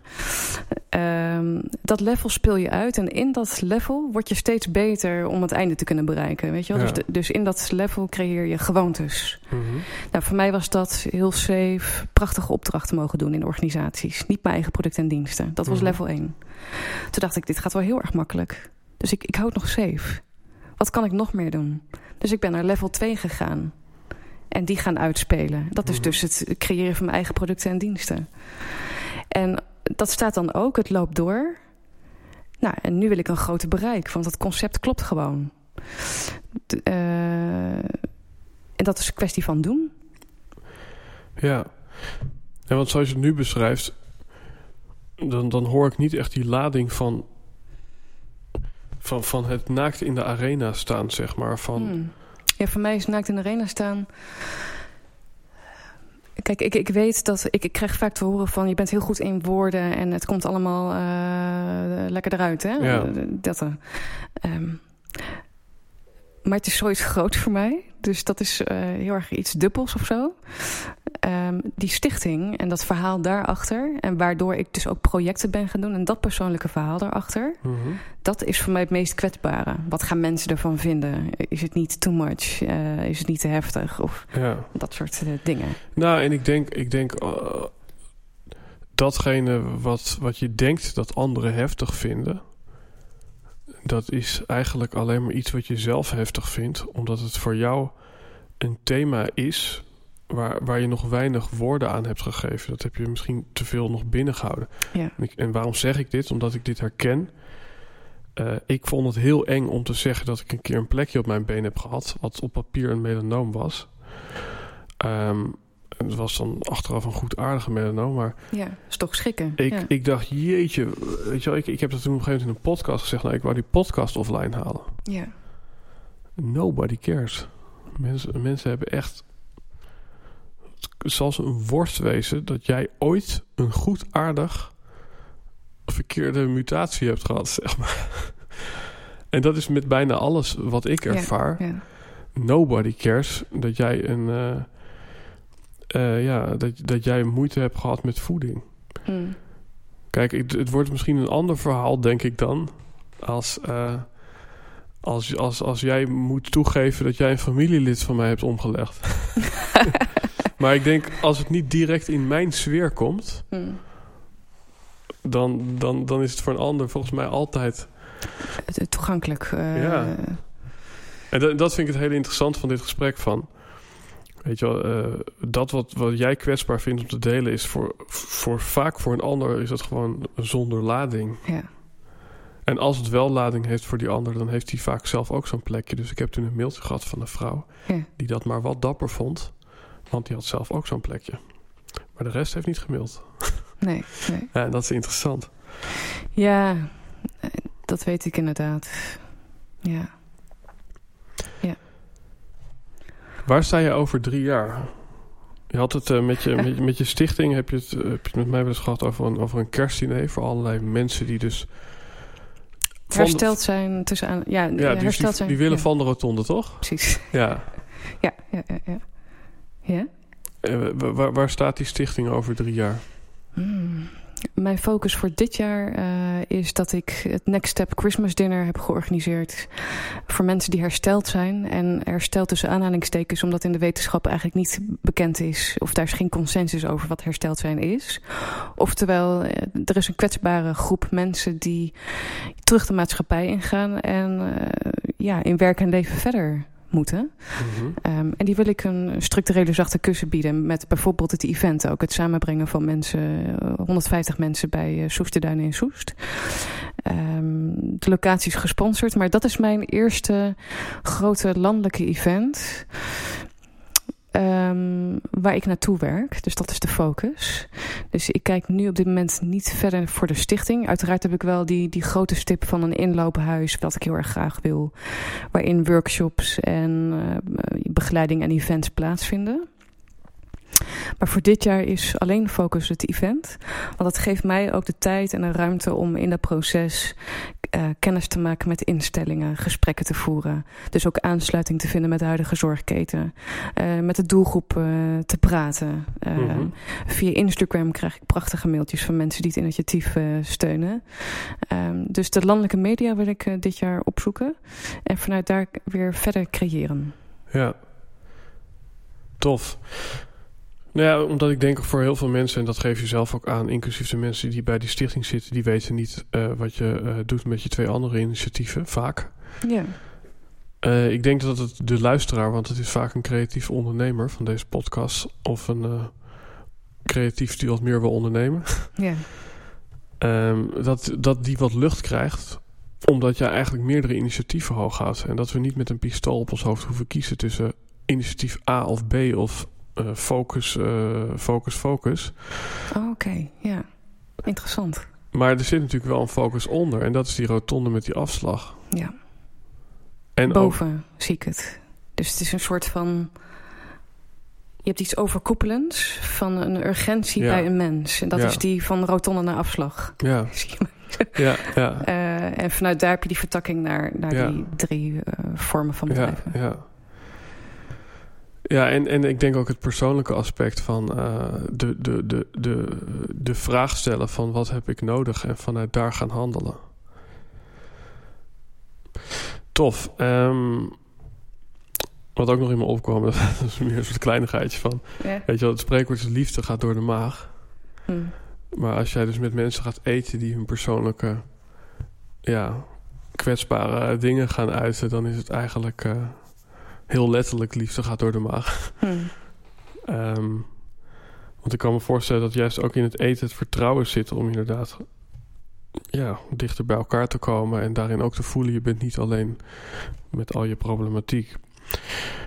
Ehm, dat level speel je uit. En in dat level word je steeds beter om het einde te kunnen bereiken. Weet je wel? Ja. Dus, de- dus in dat level creëer je gewoontes. Mhm. Nou, voor mij was dat heel safe, prachtige opdrachten mogen doen in organisaties. Niet mijn eigen producten en diensten. Dat was Mhm. level 1. Toen dacht ik, dit gaat wel heel erg makkelijk. Dus ik, ik hou het nog safe. Wat kan ik nog meer doen? Dus ik ben naar level 2 gegaan. En die gaan uitspelen. Dat is Mhm. dus het creëren van mijn eigen producten en diensten. En dat staat dan ook, het loopt door. Nou, en nu wil ik een groter bereik, want dat concept klopt gewoon. Eh, en dat is een kwestie van doen. Ja. ja, want zoals je het nu beschrijft, dan, dan hoor ik niet echt die lading van, van, van het naakt in de arena staan, zeg maar. Van, Hmm. Ja, voor mij is naakt in de arena staan. Kijk, ik, ik weet dat ik, ik krijg vaak te horen van je bent heel goed in woorden en het komt allemaal eh, lekker eruit, hè? Ja. Dat, ehm, maar het is zoiets <laughs> groot voor mij. Dus dat is eh, heel erg iets dubbels of zo. Ehm, die stichting en dat verhaal daarachter. En waardoor ik dus ook projecten ben gaan doen. En dat persoonlijke verhaal daarachter. Mhm. Dat is voor mij het meest kwetsbare. Wat gaan mensen ervan vinden? Is het niet too much? Eh, is het niet te heftig? Of Ja. dat soort eh, dingen. Nou, en ik denk, ik denk eh, datgene wat, wat je denkt dat anderen heftig vinden, dat is eigenlijk alleen maar iets wat je zelf heftig vindt, omdat het voor jou een thema is waar, waar je nog weinig woorden aan hebt gegeven. Dat heb je misschien te veel nog binnengehouden. Ja. En, ik- en waarom zeg ik dit? Omdat ik dit herken. Eh, ik vond het heel eng om te zeggen dat ik een keer een plekje op mijn been heb gehad, wat op papier een melanoom was. En het was dan achteraf een goed aardige melanoom, maar Ja, is toch schrikken. ik, ja. ik dacht, jeetje, weet je wel, ik, ik heb dat toen op een gegeven moment in een podcast gezegd, nou, ik wou die podcast offline halen. ja. Nobody cares. Mensen, mensen hebben echt. Het zal ze een worst wezen dat jij ooit een goed aardig verkeerde mutatie hebt gehad, <laughs> zeg maar. En dat is met bijna alles wat ik ervaar. ja. Nobody cares dat jij een. eh, eh, ja, dat, dat jij moeite hebt gehad met voeding. Mm. Kijk, het, het wordt misschien een ander verhaal, denk ik dan. Als, eh, als, als, als jij moet toegeven dat jij een familielid van mij hebt omgelegd. <laughs> maar ik denk, als het niet direct in mijn sfeer komt, Hmm. dan, dan, dan is het voor een ander volgens mij altijd. Toegankelijk. eh, Ja. En dat, dat vind ik het hele interessant van dit gesprek. Van, weet je wel, eh, dat wat, wat jij kwetsbaar vindt om te delen, is voor, voor vaak voor een ander is dat gewoon zonder lading. ja. En als het wel lading heeft voor die ander, dan heeft hij vaak zelf ook zo'n plekje. Dus ik heb toen een mailtje gehad van een vrouw Ja. die dat maar wat dapper vond, want die had zelf ook zo'n plekje. Maar de rest heeft niet gemaild. <laughs> Nee, nee. Ja, dat is interessant. Ja, eh, dat weet ik inderdaad. Ja. Waar sta je over drie jaar? Je had het eh, met, je, met, je- met je stichting, heb je het, eh, heb je het met mij wel eens gehad over een, over een kerstdiner voor allerlei mensen die dus... de- Hersteld zijn tussen aan. Ja, ja, dus die, hersteld zijn. die willen ja, van de rotonde, toch? Precies. Ja. <laughs> Ja, ja, ja. ja. Ja? Eh, wa- waar, waar staat die stichting over drie jaar? Hmm. Mijn focus voor dit jaar eh, is dat ik het Next Step Christmas Dinner heb georganiseerd. Voor mensen die hersteld zijn. En hersteld tussen aanhalingstekens, omdat in de wetenschap eigenlijk niet bekend is. Of daar is geen consensus over wat hersteld zijn is. Oftewel, eh, er is een kwetsbare groep mensen die terug de maatschappij ingaan. En ja, in werk en leven verder moeten. Mhm. Um, en die wil ik een structurele zachte kussen bieden. Met bijvoorbeeld het event ook. Het samenbrengen van mensen. eh, 150 mensen bij uh, Soesterduinen in Soest. Um, de locatie is gesponsord. Maar dat is mijn eerste grote landelijke event. Um, waar ik naartoe werk. Dus dat is de focus. Dus ik kijk nu op dit moment niet verder voor de stichting. Uiteraard heb ik wel die, die grote stip van een inloophuis. Wat ik heel erg graag wil. Waarin workshops en uh, begeleiding en events plaatsvinden. Maar voor dit jaar is alleen focus het event. Want dat geeft mij ook de tijd en de ruimte om in dat proces uh, kennis te maken met instellingen, gesprekken te voeren. Dus ook aansluiting te vinden met de huidige zorgketen. Uh, met de doelgroep uh, te praten. Mm -hmm. Via Instagram krijg ik prachtige mailtjes van mensen die het initiatief steunen. Um, dus de landelijke media wil ik dit jaar opzoeken. En vanuit daar weer verder creëren. Ja, tof. Nou ja, omdat ik denk voor heel veel mensen, en dat geef je zelf ook aan, inclusief de mensen die bij die stichting zitten, die weten niet uh, wat je uh, doet met je twee andere initiatieven, vaak. Ja. Uh, ik denk dat het de luisteraar, want het is vaak een creatief ondernemer van deze podcast, of een creatief die wat meer wil ondernemen, ja. um, dat, dat die wat lucht krijgt omdat je eigenlijk meerdere initiatieven hoog houdt. En dat we niet met een pistool op ons hoofd hoeven kiezen tussen initiatief A of B of uh, focus, uh, focus, focus. Oh, Oké, okay. ja. Interessant. Maar er zit natuurlijk wel een focus onder. En dat is die rotonde met die afslag. Ja. En Boven ook... zie ik het. Dus het is een soort van... Je hebt iets overkoepelends van een urgentie ja. bij een mens. En dat ja. is die van rotonde naar afslag. Ja. <laughs> ja, ja. Uh, en vanuit daar heb je die vertakking naar, naar die drie uh, vormen van bedrijven. Ja, ja. Ja, en, en ik denk ook het persoonlijke aspect van uh, de, de, de, de, de vraag stellen van wat heb ik nodig en vanuit daar gaan handelen. Tof. Um, wat ook nog in me opkwam, <laughs> dat is meer een soort kleinigheidje van. Ja. Weet je wel, het spreekwoord is liefde gaat door de maag. Hmm. Maar als jij dus met mensen gaat eten die hun persoonlijke, ja, kwetsbare dingen gaan uiten, dan is het eigenlijk uh, heel letterlijk liefde gaat door de maag. Hmm. Um, want ik kan me voorstellen dat juist ook in het eten het vertrouwen zit om inderdaad ja, dichter bij elkaar te komen en daarin ook te voelen, je bent niet alleen met al je problematiek.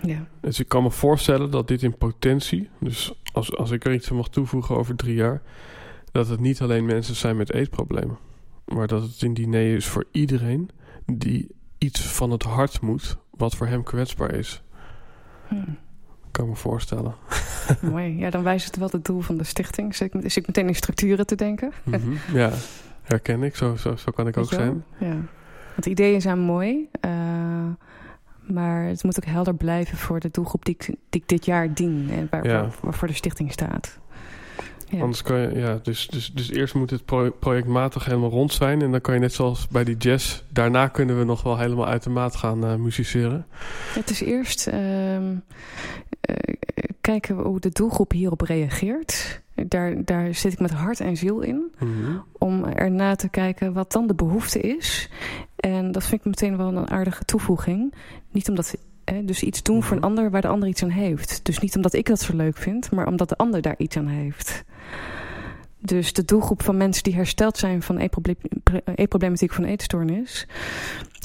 Ja. Dus ik kan me voorstellen dat dit in potentie, dus als, als ik er iets aan mag toevoegen over drie jaar, dat het niet alleen mensen zijn met eetproblemen, maar dat het een diner is voor iedereen die iets van het hart moet wat voor hem kwetsbaar is. Hmm. Kan me voorstellen. <laughs> Mooi. Ja, dan wijst het wel het doel van de stichting. Zit ik, zit ik meteen in structuren te denken. Mm -hmm. Ja, herken ik. Zo, zo, zo kan ik ook zijn. Ja. Want ideeën zijn mooi. Uh, maar het moet ook helder blijven voor de doelgroep die ik, die ik dit jaar dien. En waar, Ja. waar, waarvoor de stichting staat. Ja. Anders kan je, ja, dus, dus, dus eerst moet het pro projectmatig helemaal rond zijn. En dan kan je net zoals bij die jazz, daarna kunnen we nog wel helemaal uit de maat gaan uh, musiceren. Het is eerst uh, kijken hoe de doelgroep hierop reageert. Daar, daar zit ik met hart en ziel in. Mm -hmm. Om erna te kijken wat dan de behoefte is. En dat vind ik meteen wel een aardige toevoeging. Niet omdat Hè, dus iets doen voor een ander waar de ander iets aan heeft. Dus niet omdat ik dat zo leuk vind, maar omdat de ander daar iets aan heeft. Dus de doelgroep van mensen die hersteld zijn van e-problematiek van eetstoornis...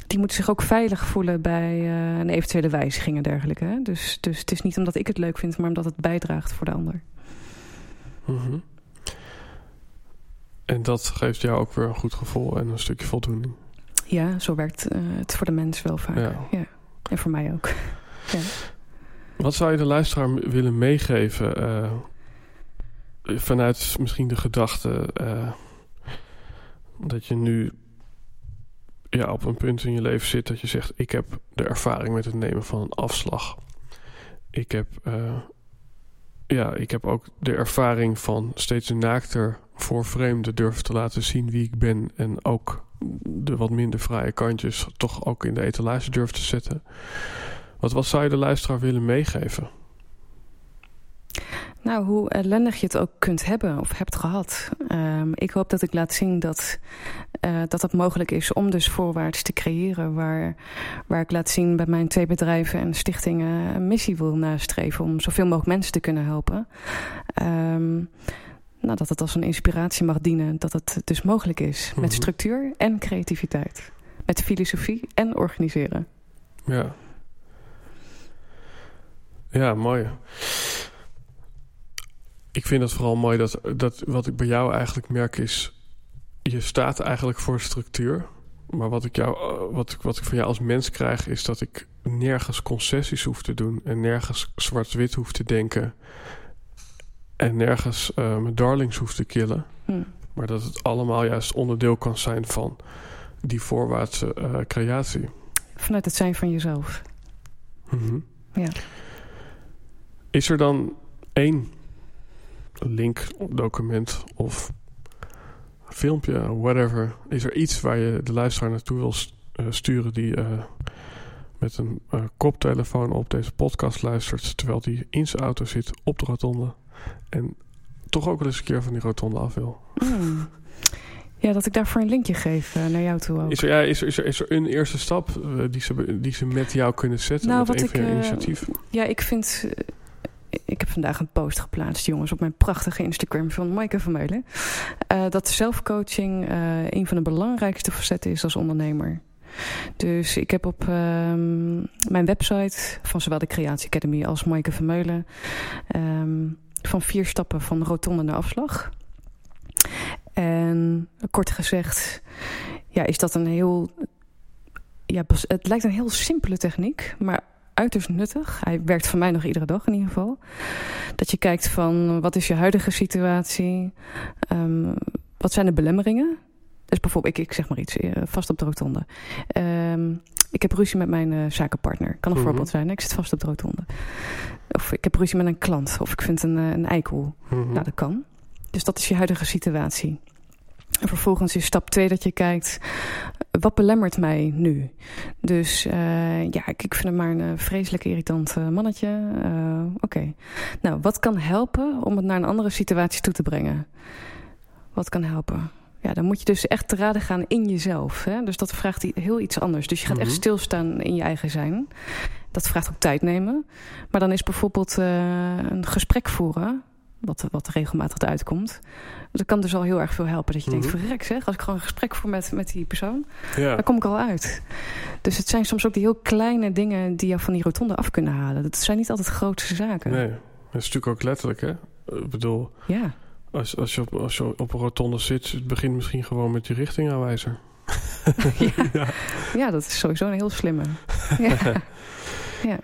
die moeten zich ook veilig voelen bij uh, een eventuele wijziging en dergelijke. Hè? Dus, dus het is niet omdat ik het leuk vind, maar omdat het bijdraagt voor de ander. Mm -hmm. En dat geeft jou ook weer een goed gevoel en een stukje voldoening. Ja, zo werkt uh, het voor de mens wel vaak. Ja. ja. En voor mij ook. <laughs> Ja. Wat zou je de luisteraar willen meegeven uh, vanuit misschien de gedachte uh, dat je nu ja, op een punt in je leven zit dat je zegt: Ik heb de ervaring met het nemen van een afslag. Ik heb, uh, ja, ik heb ook de ervaring van steeds naakter voor vreemden durven te laten zien wie ik ben en ook de wat minder vrije kantjes toch ook in de etalage durft te zetten. Wat, wat zou je de luisteraar willen meegeven? Nou, hoe ellendig je het ook kunt hebben of hebt gehad. Um, ik hoop dat ik laat zien dat, uh, dat het mogelijk is om dus voorwaarts te creëren. Waar, waar ik laat zien bij mijn twee bedrijven en stichtingen een missie wil nastreven. Om zoveel mogelijk mensen te kunnen helpen. Um, nou, dat het als een inspiratie mag dienen. Dat het dus mogelijk is. Mm -hmm. Met structuur en creativiteit. Met filosofie en organiseren. Ja. Ja, mooi. Ik vind het vooral mooi dat, dat wat ik bij jou eigenlijk merk is... je staat eigenlijk voor structuur. Maar wat ik, jou, wat, ik, wat ik van jou als mens krijg... is dat ik nergens concessies hoef te doen... en nergens zwart-wit hoef te denken... en nergens uh, mijn darlings hoef te killen. Hm. Maar dat het allemaal juist onderdeel kan zijn van die voorwaartse uh, creatie. Vanuit het zijn van jezelf. Mm -hmm. Ja. Is er dan één link, document of filmpje, whatever. Is er iets waar je de luisteraar naartoe wil sturen die uh, met een uh, koptelefoon op deze podcast luistert, terwijl hij in zijn auto zit op de rotonde en toch ook wel eens een keer van die rotonde af wil? Mm. Ja, dat ik daarvoor een linkje geef uh, naar jou toe ook. Is er, ja, is er, is er, is er een eerste stap die, ze, die ze met jou kunnen zetten? Nou, met wat een ik, van je initiatief? Ja, ik vind ik heb vandaag een post geplaatst, jongens, op mijn prachtige Instagram van Maaike Vermeulen. Uh, dat zelfcoaching uh, een van de belangrijkste facetten is als ondernemer. Dus ik heb op uh, mijn website van zowel de Creatie Academy als Maaike Vermeulen... Um, van vier stappen van rotonde naar afslag. En kort gezegd ja, is dat een heel... Ja, het lijkt een heel simpele techniek, maar uiterst nuttig. Hij werkt voor mij nog iedere dag in ieder geval. Dat je kijkt van wat is je huidige situatie? Um, wat zijn de belemmeringen? Dus bijvoorbeeld, ik, ik zeg maar iets, vast op de rotonde. Um, ik heb ruzie met mijn uh, zakenpartner. Kan een Mhm. mm -hmm. voorbeeld zijn. Ik zit vast op de rotonde. Of ik heb ruzie met een klant. Of ik vind een, uh, een eikel. Mm -hmm. Nou, dat kan. Dus dat is je huidige situatie. En vervolgens is stap 2 dat je kijkt, wat belemmert mij nu? Dus uh, ja, ik, ik vind hem maar een uh, vreselijk irritant uh, mannetje. Oké. Okay. Nou, wat kan helpen om het naar een andere situatie toe te brengen? Wat kan helpen? Ja, dan moet je dus echt te raden gaan in jezelf. Hè? Dus dat vraagt heel iets anders. Dus je gaat Mhm. echt stilstaan in je eigen zijn. Dat vraagt ook tijd nemen. Maar dan is bijvoorbeeld een gesprek voeren wat, wat regelmatig eruit komt. Dat kan dus al heel erg veel helpen. Dat je Mhm. denkt, verrek zeg, als ik gewoon een gesprek voer met, met die persoon, Ja. dan kom ik al uit. Dus het zijn soms ook die heel kleine dingen die jou van die rotonde af kunnen halen. Dat zijn niet altijd grootste zaken. Nee, dat is natuurlijk ook letterlijk, hè? Ik bedoel, Ja, als, als, je op, als je op een rotonde zit, het begint misschien gewoon met je richtingaanwijzer. <laughs> ja. <laughs> ja. ja, dat is sowieso een heel slimme. ja. <laughs> ja.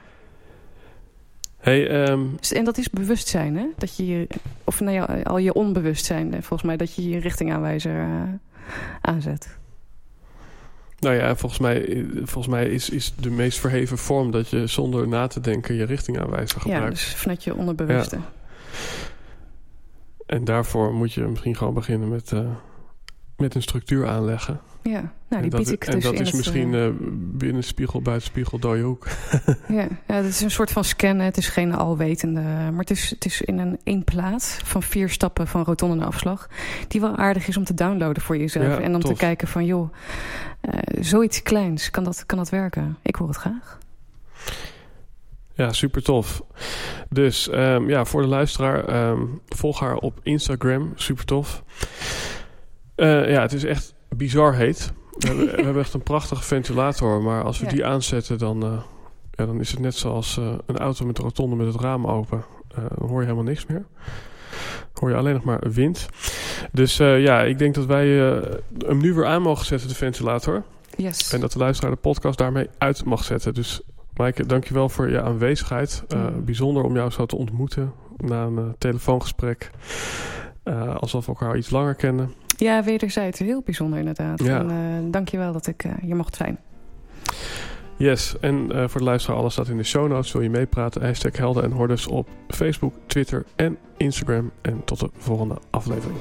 Hey, ehm, Dus- En dat is bewustzijn, hè? Dat je, je of nou ja, al je onbewustzijn, eh, volgens mij, dat je je richtingaanwijzer uh, aanzet. nou ja, volgens mij, volgens mij is, is de meest verheven vorm dat je zonder na te denken je richtingaanwijzer Ja, gebruikt. dus vanuit je onderbewuste. En daarvoor moet je misschien gewoon beginnen met, uh, met een structuur aanleggen. Ja, nou die bied ik en dus dat in is het, misschien eh, uh, binnen spiegel, buiten spiegel, dode hoek. <laughs> ja, ja, het is een soort van scannen. Het is geen alwetende. Maar het is, het is in een één plaat van vier stappen van rotonde naar afslag. Die wel aardig is om te downloaden voor jezelf. Ja, en om tof. te kijken van joh, uh, zoiets kleins, kan dat, kan dat werken? Ik hoor het graag. Ja, super tof. Dus um, ja, voor de luisteraar, um, volg haar op Instagram. Super tof. Uh, ja, het is echt bizar heet. We hebben, we <laughs> hebben echt een prachtige ventilator. Maar als we Ja. die aanzetten, dan, uh, ja, dan is het net zoals uh, een auto met de rotonde met het raam open. Uh, dan hoor je helemaal niks meer. Dan hoor je alleen nog maar wind. Dus ja, ik denk dat wij hem nu weer aan mogen zetten, de ventilator. Yes. En dat de luisteraar de podcast daarmee uit mag zetten. Dus Maaike, dankjewel voor je aanwezigheid. Mm. Bijzonder om jou zo te ontmoeten na een telefoongesprek. Alsof we elkaar iets langer kennen. Ja, wederzijds. Heel bijzonder inderdaad. Ja. En uh, dank je wel dat ik uh, hier mocht zijn. Yes, en uh, voor de luisteraar, alles staat in de show notes. Wil je meepraten? Hashtag Helden en Hordes op Facebook, Twitter en Instagram. En tot de volgende aflevering.